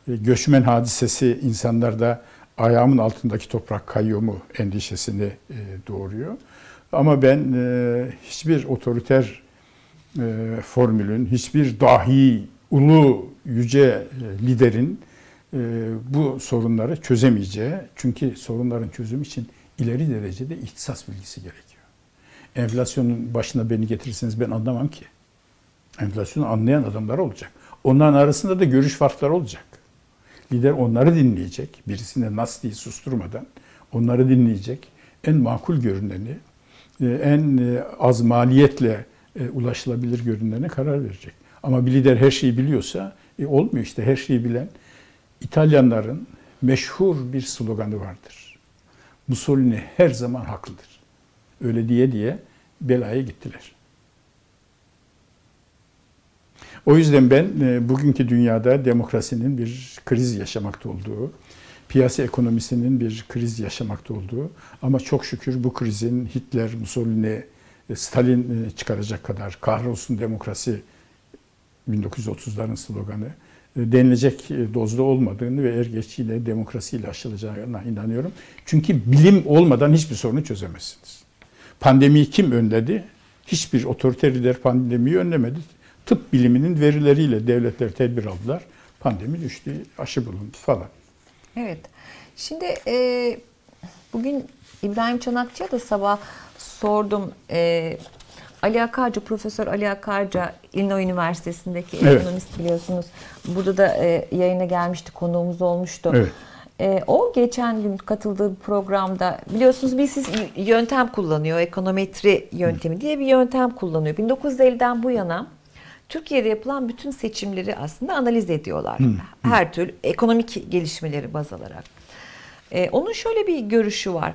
E, göçmen hadisesi insanlarda ayağımın altındaki toprak kayıyor mu endişesini e, doğuruyor. Ama ben hiçbir otoriter formülün, hiçbir dahi ulu yüce liderin bu sorunları çözemeyeceği, çünkü sorunların çözümü için ileri derecede ihtisas bilgisi gerekiyor. Enflasyonun başına beni getirirseniz ben anlamam ki. Enflasyonu anlayan adamlar olacak. Onların arasında da görüş farkları olacak. Lider onları dinleyecek. Birisine nas diye susturmadan onları dinleyecek. En makul görüneni, en az maliyetle ulaşılabilir görünene karar verecek. Ama bir lider her şeyi biliyorsa e, olmuyor işte her şeyi bilen. İtalyanların meşhur bir sloganı vardır. Mussolini her zaman haklıdır. Öyle diye diye belaya gittiler. O yüzden ben e, bugünkü dünyada demokrasinin bir kriz yaşamakta olduğu, piyasa ekonomisinin bir kriz yaşamakta olduğu ama çok şükür bu krizin Hitler, Mussolini, e, Stalin çıkaracak kadar kahrolsun demokrasi 1930'ların sloganı e, denilecek e, dozda olmadığını ve er geçiyle demokrasiyle aşılacağına inanıyorum. Çünkü bilim olmadan hiçbir sorunu çözemezsiniz. Pandemiyi kim önledi? Hiçbir otoriter lider pandemiyi önlemedi. Tıp biliminin verileriyle devletler tedbir aldılar. Pandemi düştü, aşı bulundu falan. Evet. Şimdi e, bugün İbrahim Çanakçı'ya da sabah sordum. E, Ali Akarca, Profesör Ali Akarca Illinois Üniversitesi'ndeki evet. ekonomist biliyorsunuz. Burada da e, yayına gelmişti, konuğumuz olmuştu. Evet. E, o geçen gün katıldığı programda biliyorsunuz bir siz yöntem kullanıyor, ekonometri yöntemi diye bir yöntem kullanıyor. 1950'den bu yana Türkiye'de yapılan bütün seçimleri aslında analiz ediyorlar. Hı. Her türlü ekonomik gelişmeleri baz alarak. E, onun şöyle bir görüşü var.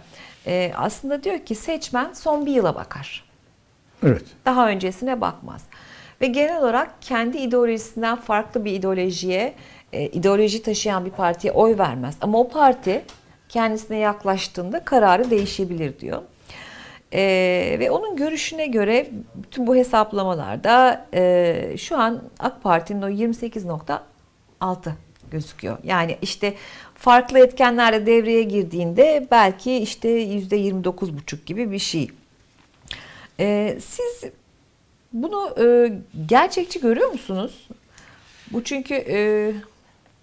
E, aslında diyor ki seçmen son bir yıla bakar. Evet. Daha öncesine bakmaz. Ve genel olarak kendi ideolojisinden farklı bir ideolojiye, e, ideoloji taşıyan bir partiye oy vermez. Ama o parti kendisine yaklaştığında kararı değişebilir diyor. E, ve onun görüşüne göre bütün bu hesaplamalarda e, şu an AK Parti'nin o 28.6 gözüküyor. Yani işte farklı etkenlerle devreye girdiğinde belki işte %29,5 gibi bir şey. E, siz bunu e, gerçekçi görüyor musunuz? Bu çünkü e,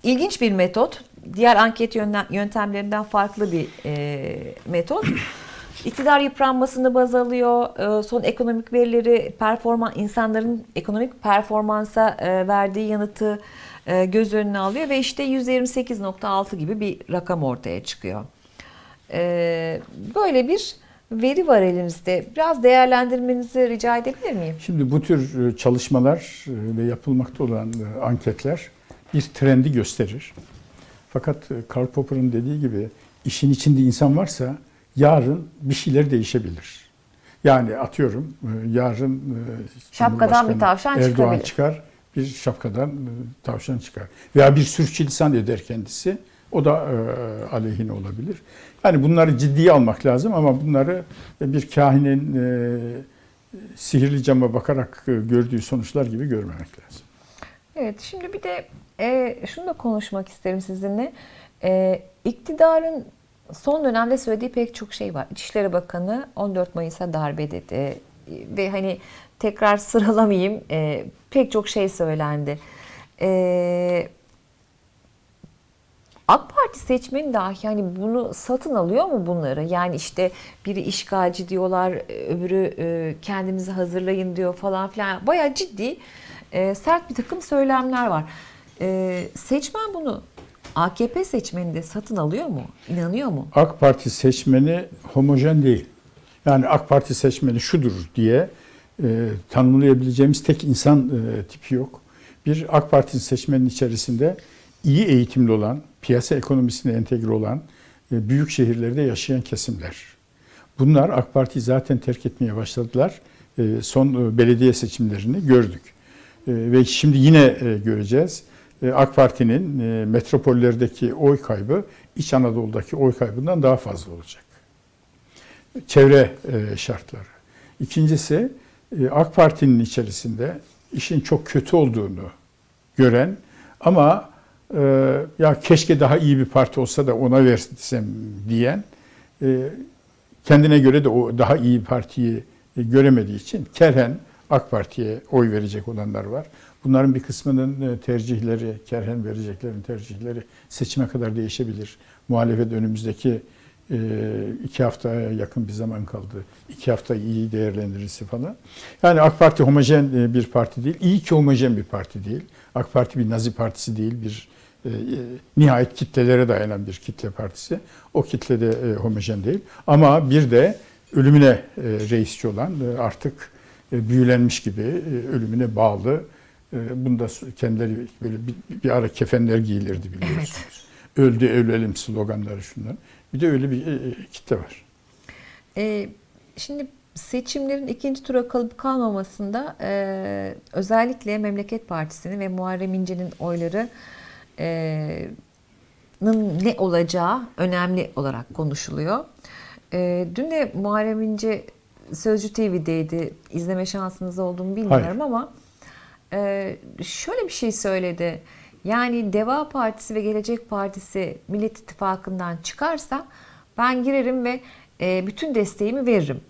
ilginç bir metot. Diğer anket yöntemlerinden farklı bir e, metot. İktidar yıpranmasını baz alıyor. E, son ekonomik verileri, performan insanların ekonomik performansa e, verdiği yanıtı e, göz önüne alıyor ve işte %28.6 gibi bir rakam ortaya çıkıyor. E, böyle bir veri var elimizde. Biraz değerlendirmenizi rica edebilir miyim? Şimdi bu tür e, çalışmalar e, ve yapılmakta olan e, anketler bir trendi gösterir. Fakat Karl Popper'ın dediği gibi işin içinde insan varsa yarın bir şeyler değişebilir. Yani atıyorum yarın şapkadan bir tavşan Erdoğan çıkabilir. çıkar, bir şapkadan tavşan çıkar. Veya bir sürçülisan eder kendisi. O da aleyhine olabilir. Yani bunları ciddiye almak lazım ama bunları bir kahinin e, sihirli cama bakarak e, gördüğü sonuçlar gibi görmemek lazım. Evet, şimdi bir de e, şunu da konuşmak isterim sizinle. E, iktidarın son dönemde söylediği pek çok şey var. İçişleri Bakanı 14 Mayıs'a darbe dedi ve hani tekrar sıralamayayım e, pek çok şey söylendi. E, AK Parti seçmeni dahi yani bunu satın alıyor mu bunları? Yani işte biri işgalci diyorlar, öbürü e, kendinizi hazırlayın diyor falan filan. Bayağı ciddi e, sert bir takım söylemler var. E, seçmen bunu AKP seçmeni de satın alıyor mu? İnanıyor mu? AK Parti seçmeni homojen değil. Yani AK Parti seçmeni şudur diye e, tanımlayabileceğimiz tek insan e, tipi yok. Bir AK Parti seçmenin içerisinde iyi eğitimli olan, piyasa ekonomisine entegre olan, e, büyük şehirlerde yaşayan kesimler. Bunlar AK Parti zaten terk etmeye başladılar. E, son e, belediye seçimlerini gördük. E, ve şimdi yine e, göreceğiz. E, AK Parti'nin e, metropollerdeki oy kaybı İç Anadolu'daki oy kaybından daha fazla olacak. Çevre e, şartları. İkincisi AK Parti'nin içerisinde işin çok kötü olduğunu gören ama ya keşke daha iyi bir parti olsa da ona versem diyen kendine göre de o daha iyi bir partiyi göremediği için kerhen AK Parti'ye oy verecek olanlar var. Bunların bir kısmının e, tercihleri, kerhen vereceklerin tercihleri seçime kadar değişebilir. Muhalefet önümüzdeki e, iki haftaya yakın bir zaman kaldı. İki hafta iyi değerlendirirse falan. Yani AK Parti homojen e, bir parti değil. İyi ki homojen bir parti değil. AK Parti bir nazi partisi değil. Bir nihayet kitlelere dayanan bir kitle partisi. O kitle de homojen değil. Ama bir de ölümüne reisçi olan artık büyülenmiş gibi ölümüne bağlı ee, bunda kendileri böyle bir, bir ara kefenler giyilirdi biliyorsunuz. Evet. Öldü ölelim sloganları şunlar. Bir de öyle bir e, e, kitle var. Ee, şimdi seçimlerin ikinci tura kalıp kalmamasında e, özellikle Memleket Partisi'nin ve Muharrem İnce'nin oyları e, ne olacağı önemli olarak konuşuluyor. E, dün de Muharrem İnce Sözcü TV'deydi. İzleme şansınız olduğunu bilmiyorum Hayır. ama ee, şöyle bir şey söyledi. Yani Deva Partisi ve Gelecek Partisi Millet İttifakı'ndan çıkarsa ben girerim ve e, bütün desteğimi veririm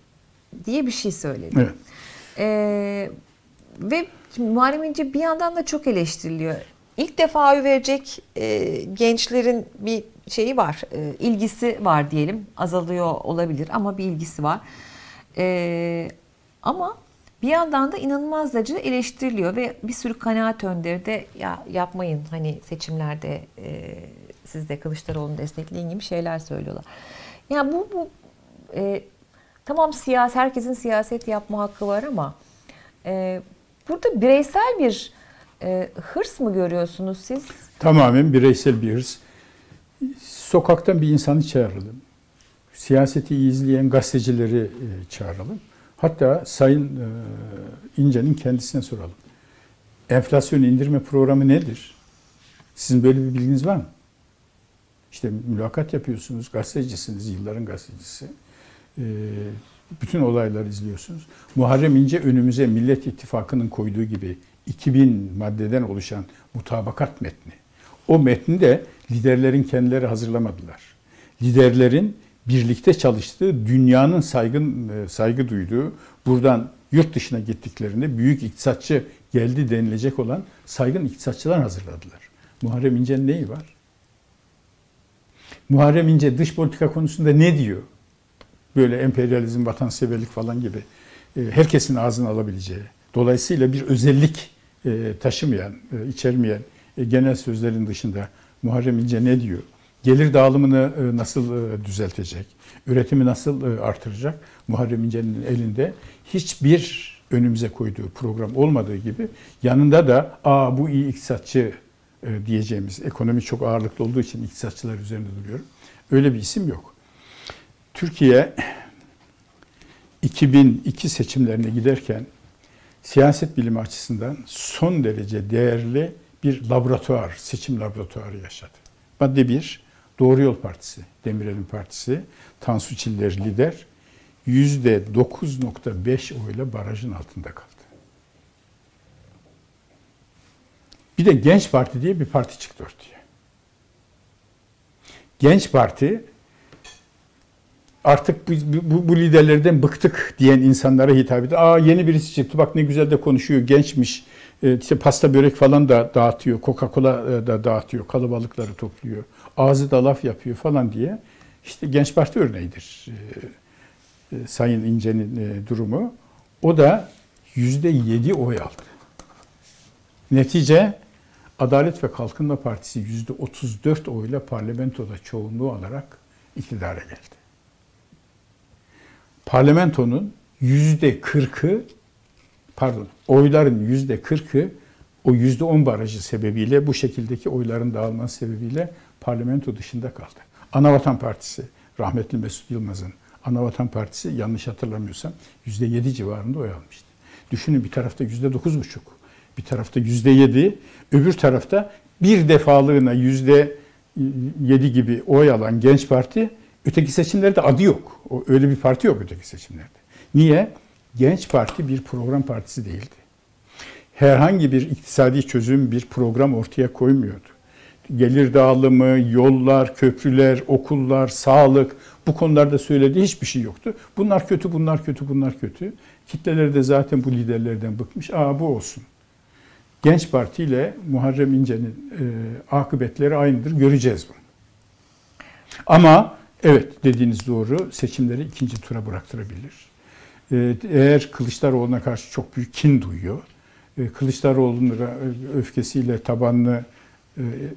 diye bir şey söyledi. Evet. Ee, ve Muharrem İnce bir yandan da çok eleştiriliyor. İlk defa oy verecek e, gençlerin bir şeyi var, e, ilgisi var diyelim. Azalıyor olabilir ama bir ilgisi var. E, ama bir yandan da inanılmaz derecede eleştiriliyor ve bir sürü kanaat önderi de ya yapmayın hani seçimlerde e, siz de Kılıçdaroğlu'nu destekleyin gibi şeyler söylüyorlar. Ya yani bu, bu e, tamam siyasi herkesin siyaset yapma hakkı var ama e, burada bireysel bir e, hırs mı görüyorsunuz siz? Tamamen bireysel bir hırs. Sokaktan bir insanı çağıralım. Siyaseti izleyen gazetecileri e, çağıralım Hatta Sayın e, İnce'nin kendisine soralım. Enflasyon indirme programı nedir? Sizin böyle bir bilginiz var mı? İşte mülakat yapıyorsunuz, gazetecisiniz, yılların gazetecisi. E, bütün olayları izliyorsunuz. Muharrem İnce önümüze Millet İttifakı'nın koyduğu gibi 2000 maddeden oluşan mutabakat metni. O metni de liderlerin kendileri hazırlamadılar. Liderlerin birlikte çalıştığı, dünyanın saygın e, saygı duyduğu, buradan yurt dışına gittiklerinde büyük iktisatçı geldi denilecek olan saygın iktisatçılar hazırladılar. Muharrem İnce'nin neyi var? Muharrem İnce dış politika konusunda ne diyor? Böyle emperyalizm, vatanseverlik falan gibi e, herkesin ağzını alabileceği. Dolayısıyla bir özellik e, taşımayan, içermeyen genel sözlerin dışında Muharrem İnce ne diyor? Gelir dağılımını e, nasıl e, düzeltecek? Üretimi nasıl e, artıracak? Muharrem İnce'nin elinde hiçbir önümüze koyduğu program olmadığı gibi yanında da aa bu iyi iktisatçı diyeceğimiz ekonomi çok ağırlıklı olduğu için iktisatçılar üzerinde duruyorum. Öyle bir isim yok. Türkiye 2002 seçimlerine giderken siyaset bilimi açısından son derece değerli bir laboratuvar, seçim laboratuvarı yaşadı. Madde 1, Doğru Yol Partisi, Demirel'in partisi, Tansu Çiller lider. %9.5 oyla barajın altında kaldı. Bir de Genç Parti diye bir parti çıktı ortaya. Genç Parti artık bu, bu, bu liderlerden bıktık diyen insanlara hitap ediyor. Aa yeni birisi çıktı bak ne güzel de konuşuyor gençmiş. E, işte pasta börek falan da dağıtıyor. Coca-Cola da dağıtıyor. Kalabalıkları topluyor. Ağzı da laf yapıyor falan diye. İşte Genç Parti örneğidir. E, e, Sayın İnce'nin e, durumu. O da yüzde yedi oy aldı. Netice Adalet ve Kalkınma Partisi yüzde otuz dört oyla parlamentoda çoğunluğu alarak iktidara geldi. Parlamentonun yüzde kırkı pardon oyların yüzde kırkı o yüzde on barajı sebebiyle bu şekildeki oyların dağılması sebebiyle parlamento dışında kaldı. Anavatan Partisi rahmetli Mesut Yılmaz'ın Anavatan Partisi yanlış hatırlamıyorsam yüzde yedi civarında oy almıştı. Düşünün bir tarafta yüzde dokuz buçuk, bir tarafta yüzde yedi, öbür tarafta bir defalığına yüzde yedi gibi oy alan Genç Parti öteki seçimlerde adı yok. Öyle bir parti yok öteki seçimlerde. Niye? Genç Parti bir program partisi değildi. Herhangi bir iktisadi çözüm, bir program ortaya koymuyordu. Gelir dağılımı, yollar, köprüler, okullar, sağlık bu konularda söylediği hiçbir şey yoktu. Bunlar kötü, bunlar kötü, bunlar kötü. Kitleleri de zaten bu liderlerden bıkmış. Aa bu olsun. Genç Parti ile Muharrem İnce'nin e, akıbetleri aynıdır. Göreceğiz bunu. Ama evet dediğiniz doğru seçimleri ikinci tura bıraktırabilir. E, eğer Kılıçdaroğlu'na karşı çok büyük kin duyuyor, e, Kılıçdaroğlu'nun öfkesiyle tabanını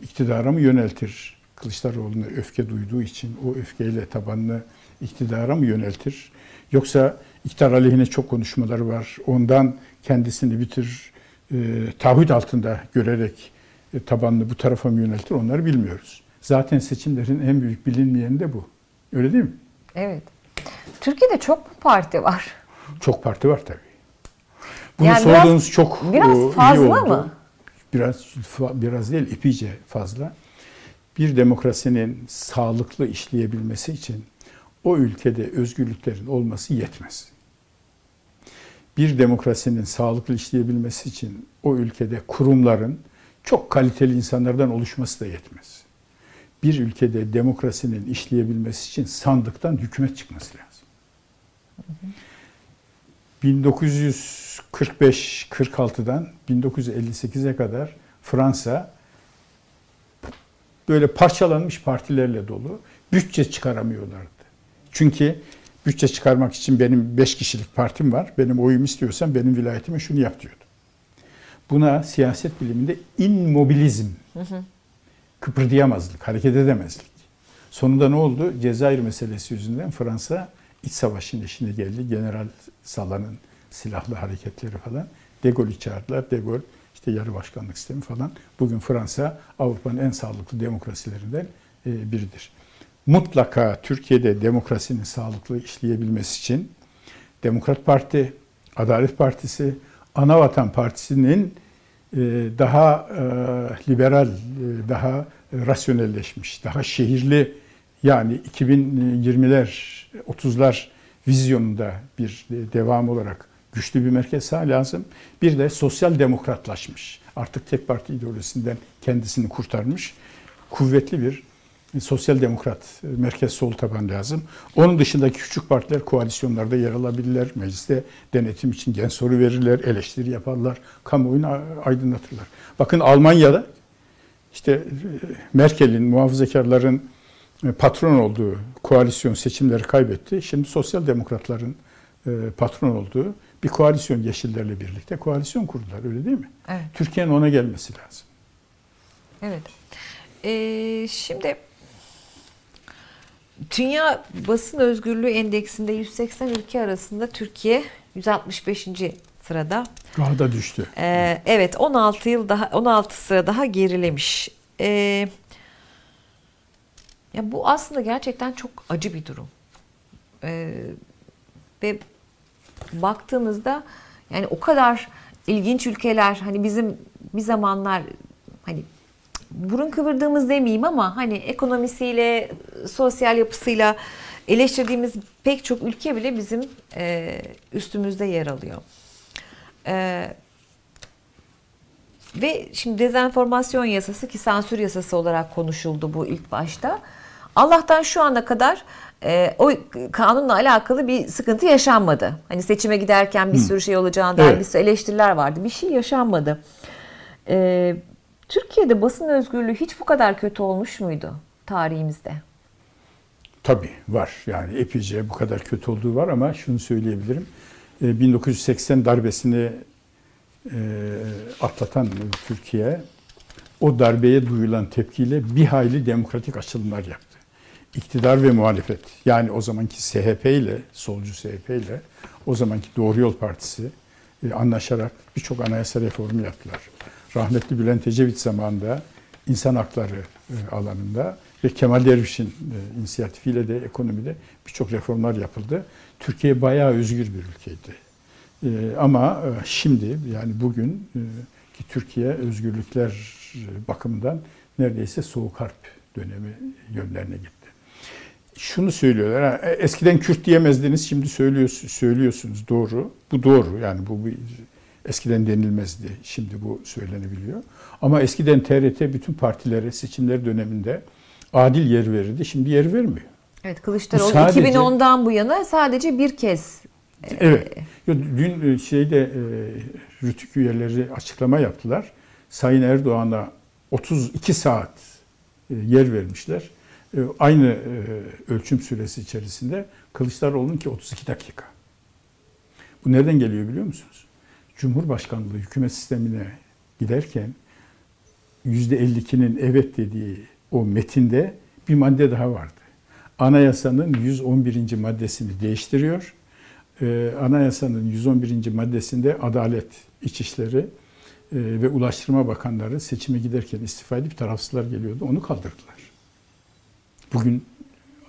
iktidara mı yöneltir? Kılıçdaroğlu'na öfke duyduğu için o öfkeyle tabanını iktidara mı yöneltir? Yoksa iktidar aleyhine çok konuşmaları var. Ondan kendisini bitir e, taahhüt altında görerek e, tabanını bu tarafa mı yöneltir onları bilmiyoruz. Zaten seçimlerin en büyük bilinmeyeni de bu. Öyle değil mi? Evet. Türkiye'de çok parti var. Çok parti var tabii. Bunu Yani sorduğunuz biraz- çok biraz e, iyi fazla oldu. mı? Biraz biraz değil, epeyce fazla. Bir demokrasinin sağlıklı işleyebilmesi için o ülkede özgürlüklerin olması yetmez. Bir demokrasinin sağlıklı işleyebilmesi için o ülkede kurumların çok kaliteli insanlardan oluşması da yetmez. Bir ülkede demokrasinin işleyebilmesi için sandıktan hükümet çıkması lazım. 1945-46'dan 1958'e kadar Fransa böyle parçalanmış partilerle dolu bütçe çıkaramıyorlardı. Çünkü bütçe çıkarmak için benim 5 kişilik partim var. Benim oyumu istiyorsan benim vilayetime şunu yap diyordu. Buna siyaset biliminde immobilizm, kıpırdayamazlık, hareket edemezlik. Sonunda ne oldu? Cezayir meselesi yüzünden Fransa iç savaşın içine geldi. General Sala'nın silahlı hareketleri falan. De Gaulle'ü çağırdılar. De Gaulle işte yarı başkanlık sistemi falan. Bugün Fransa Avrupa'nın en sağlıklı demokrasilerinden e, biridir. Mutlaka Türkiye'de demokrasinin sağlıklı işleyebilmesi için Demokrat Parti, Adalet Partisi, Anavatan Partisi'nin e, daha e, liberal, daha rasyonelleşmiş, daha şehirli yani 2020'ler, 30'lar vizyonunda bir devam olarak güçlü bir merkez sağ lazım. Bir de sosyal demokratlaşmış. Artık tek parti ideolojisinden kendisini kurtarmış. Kuvvetli bir sosyal demokrat merkez sol taban lazım. Onun dışındaki küçük partiler koalisyonlarda yer alabilirler. Mecliste denetim için gen soru verirler, eleştiri yaparlar, kamuoyunu aydınlatırlar. Bakın Almanya'da işte Merkel'in, muhafazakarların patron olduğu koalisyon seçimleri kaybetti. Şimdi sosyal demokratların patron olduğu bir koalisyon Yeşillerle birlikte koalisyon kurdular öyle değil mi? Evet. Türkiye'nin ona gelmesi lazım. Evet. Ee, şimdi Dünya Basın Özgürlüğü Endeksinde 180 ülke arasında Türkiye 165. sırada. Daha da düştü. Ee, evet 16 yıl daha 16 sıra daha gerilemiş. Ee, ya bu aslında gerçekten çok acı bir durum. Ee, ve baktığınızda yani o kadar ilginç ülkeler hani bizim bir zamanlar hani burun kıvırdığımız demeyeyim ama hani ekonomisiyle, sosyal yapısıyla eleştirdiğimiz pek çok ülke bile bizim e, üstümüzde yer alıyor. E, ve şimdi dezenformasyon yasası ki sansür yasası olarak konuşuldu bu ilk başta. Allah'tan şu ana kadar e, o kanunla alakalı bir sıkıntı yaşanmadı. Hani seçime giderken bir sürü şey olacağına dair Evet. bir sürü eleştiriler vardı. Bir şey yaşanmadı. E, Türkiye'de basın özgürlüğü hiç bu kadar kötü olmuş muydu tarihimizde? Tabii var. Yani epeyce bu kadar kötü olduğu var ama şunu söyleyebilirim. E, 1980 darbesini e, atlatan Türkiye o darbeye duyulan tepkiyle bir hayli demokratik açılımlar yaptı. İktidar ve muhalefet yani o zamanki SHP ile, solcu SHP ile o zamanki Doğru Yol Partisi e, anlaşarak birçok anayasa reformu yaptılar. Rahmetli Bülent Ecevit zamanında insan hakları e, alanında ve Kemal Derviş'in e, inisiyatifiyle de ekonomide birçok reformlar yapıldı. Türkiye bayağı özgür bir ülkeydi. E, ama e, şimdi yani bugün e, ki Türkiye özgürlükler e, bakımından neredeyse soğuk harp dönemi yönlerine gitti. Şunu söylüyorlar. e, Eskiden Kürt diyemezdiniz, şimdi söylüyorsunuz, söylüyorsunuz. Doğru. Bu doğru. Yani bu bir, eskiden denilmezdi. Şimdi bu söylenebiliyor. Ama eskiden TRT bütün partilere seçimler döneminde adil yer verirdi. Şimdi yer vermiyor. Evet Kılıçdaroğlu Bu sadece- 2010'dan bu yana sadece bir kez Evet. Yo, Dün e, şeyde e, Rütük üyeleri açıklama yaptılar. Sayın Erdoğan'a 32 saat e, yer vermişler. E, Aynı e, ölçüm süresi içerisinde Kılıçdaroğlu'nun ki 32 dakika. Bu nereden geliyor biliyor musunuz? Cumhurbaşkanlığı hükümet sistemine giderken %52'nin evet dediği o metinde bir madde daha vardı. Anayasanın 111. maddesini değiştiriyor. Ee, anayasanın 111. maddesinde Adalet, İçişleri e, ve Ulaştırma Bakanları seçime giderken istifa edip tarafsızlar geliyordu. Onu kaldırdılar. Bugün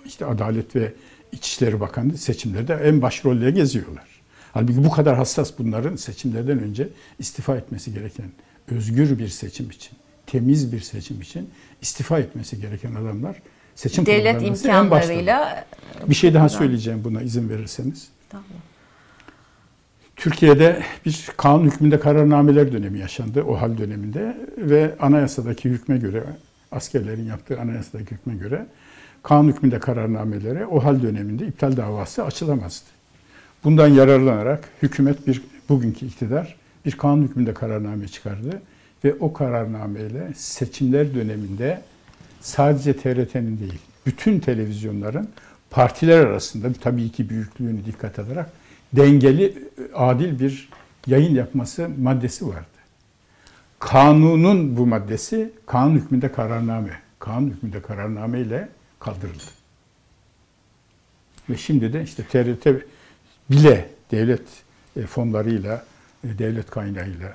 işte Adalet ve İçişleri Bakanı seçimlerde en başrolle geziyorlar. Halbuki bu kadar hassas bunların seçimlerden önce istifa etmesi gereken özgür bir seçim için, temiz bir seçim için istifa etmesi gereken adamlar seçim devlet programlarında en imkanlarıyla Bir şey daha söyleyeceğim buna izin verirseniz. Tamam. Türkiye'de bir kanun hükmünde kararnameler dönemi yaşandı o hal döneminde ve anayasadaki hükme göre askerlerin yaptığı anayasadaki hükme göre kanun hükmünde kararnamelere o hal döneminde iptal davası açılamazdı. Bundan yararlanarak hükümet bir bugünkü iktidar bir kanun hükmünde kararname çıkardı ve o kararnameyle seçimler döneminde sadece TRT'nin değil, bütün televizyonların partiler arasında tabii ki büyüklüğünü dikkat alarak dengeli, adil bir yayın yapması maddesi vardı. Kanunun bu maddesi kanun hükmünde kararname, kanun hükmünde kararname ile kaldırıldı. Ve şimdi de işte TRT bile devlet e, fonlarıyla, e, devlet kaynağıyla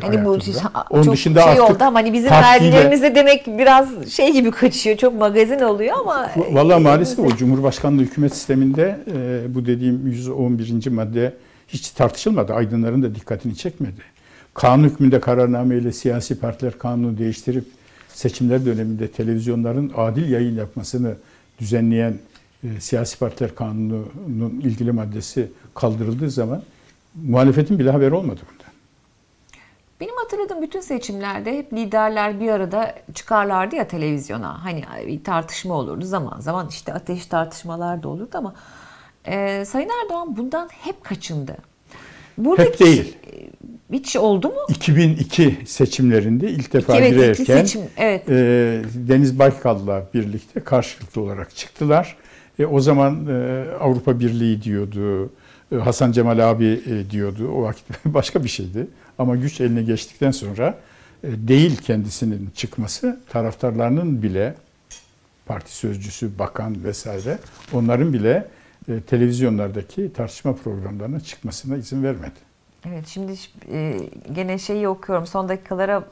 Hani bu hayatında. çok Onun dışında şey artık oldu ama hani bizim partiyle- vergilerimize demek biraz şey gibi kaçıyor. Çok magazin oluyor ama Vallahi maalesef o Cumhurbaşkanlığı hükümet sisteminde e, bu dediğim 111. madde hiç tartışılmadı. Aydınların da dikkatini çekmedi. Kanun hükmünde kararnameyle siyasi partiler kanunu değiştirip seçimler döneminde televizyonların adil yayın yapmasını düzenleyen e, siyasi partiler kanununun ilgili maddesi kaldırıldığı zaman muhalefetin bile haberi olmadı bundan. Benim hatırladığım bütün seçimlerde hep liderler bir arada çıkarlardı ya televizyona. Hani bir tartışma olurdu zaman zaman işte ateş tartışmalar da olurdu ama e, Sayın Erdoğan bundan hep kaçındı. Buradaki, Hep değil. Hiç oldu mu? 2002 seçimlerinde ilk defa 2002 girerken seçim, evet. e, Deniz Baykal'la birlikte karşılıklı olarak çıktılar. E, o zaman e, Avrupa Birliği diyordu, e, Hasan Cemal abi e, diyordu. O vakit başka bir şeydi. Ama güç eline geçtikten sonra e, değil kendisinin çıkması, taraftarlarının bile parti sözcüsü, bakan vesaire onların bile e, televizyonlardaki tartışma programlarına çıkmasına izin vermedi. Evet şimdi e, gene şeyi okuyorum son dakikalara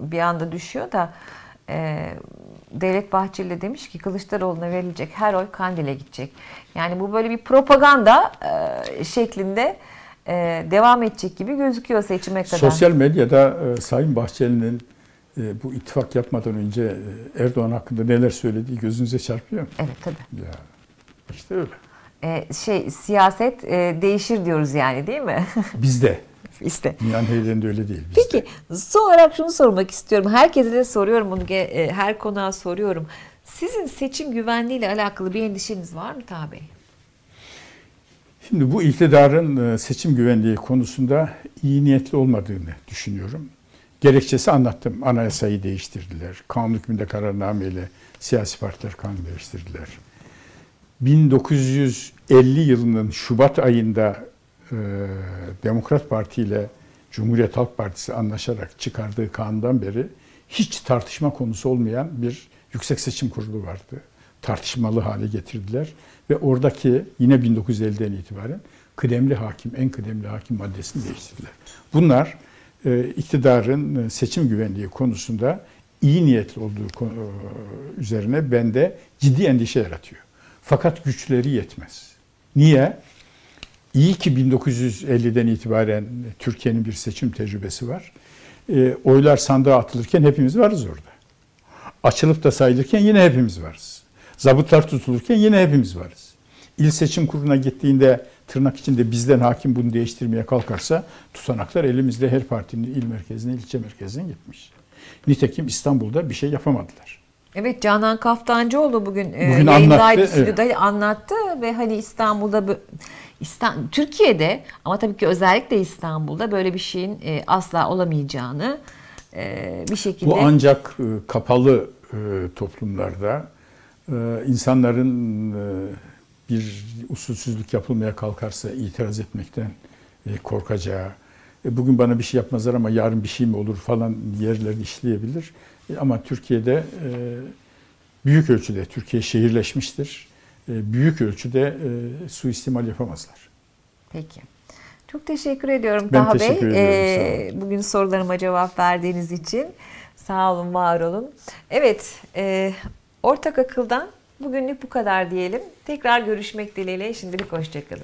bir anda düşüyor da e, Devlet Bahçeli demiş ki Kılıçdaroğlu'na verilecek her oy Kandil'e gidecek. Yani bu böyle bir propaganda e, şeklinde e, devam edecek gibi gözüküyor seçime kadar. Sosyal medyada e, Sayın Bahçeli'nin e, bu ittifak yapmadan önce e, Erdoğan hakkında neler söylediği gözünüze çarpıyor mu? Evet tabii. Ya işte öyle. E, şey siyaset e, değişir diyoruz yani değil mi? Bizde. işte. Dünyanın her yerinde öyle değil. Bizde. Peki son olarak şunu sormak istiyorum. Herkese de soruyorum bunu e, her konuğa soruyorum. Sizin seçim güvenliği ile alakalı bir endişeniz var mı Bey? Şimdi bu iktidarın e, seçim güvenliği konusunda iyi niyetli olmadığını düşünüyorum. Gerekçesi anlattım. Anayasayı değiştirdiler. Kanun hükmünde kararnameyle siyasi partiler kanun değiştirdiler. 1950 yılının Şubat ayında e, Demokrat Parti ile Cumhuriyet Halk Partisi anlaşarak çıkardığı kanundan beri hiç tartışma konusu olmayan bir yüksek seçim kurulu vardı. Tartışmalı hale getirdiler ve oradaki yine 1950'den itibaren kıdemli hakim, en kıdemli hakim maddesini değiştirdiler. Bunlar e, iktidarın e, seçim güvenliği konusunda iyi niyetli olduğu e, üzerine bende ciddi endişe yaratıyor. Fakat güçleri yetmez. Niye? İyi ki 1950'den itibaren Türkiye'nin bir seçim tecrübesi var. E, oylar sandığa atılırken hepimiz varız orada. Açılıp da sayılırken yine hepimiz varız. Zabıtlar tutulurken yine hepimiz varız. İl seçim kuruluna gittiğinde tırnak içinde bizden hakim bunu değiştirmeye kalkarsa tutanaklar elimizde her partinin il merkezine, ilçe merkezine gitmiş. Nitekim İstanbul'da bir şey yapamadılar. Evet Canan Kaftancıoğlu bugün, e, Bugün anlattı, stüdyoda anlattı ve hani İstanbul'da bö- İstan Türkiye'de ama tabii ki özellikle İstanbul'da böyle bir şeyin e, asla olamayacağını e, bir şekilde Bu ancak kapalı toplumlarda insanların bir usulsüzlük yapılmaya kalkarsa itiraz etmekten korkacağı, bugün bana bir şey yapmazlar ama yarın bir şey mi olur falan yerleri işleyebilir. Ama Türkiye'de e, büyük ölçüde, Türkiye şehirleşmiştir. E, Büyük ölçüde e, suistimal yapamazlar. Peki. Çok teşekkür ediyorum Ben Taha teşekkür Bey. ediyorum, Ee, bugün sorularıma cevap verdiğiniz için. Sağ olun, var olun. Evet, e, ortak akıldan bugünlük bu kadar diyelim. Tekrar görüşmek dileğiyle. Şimdilik hoşçakalın.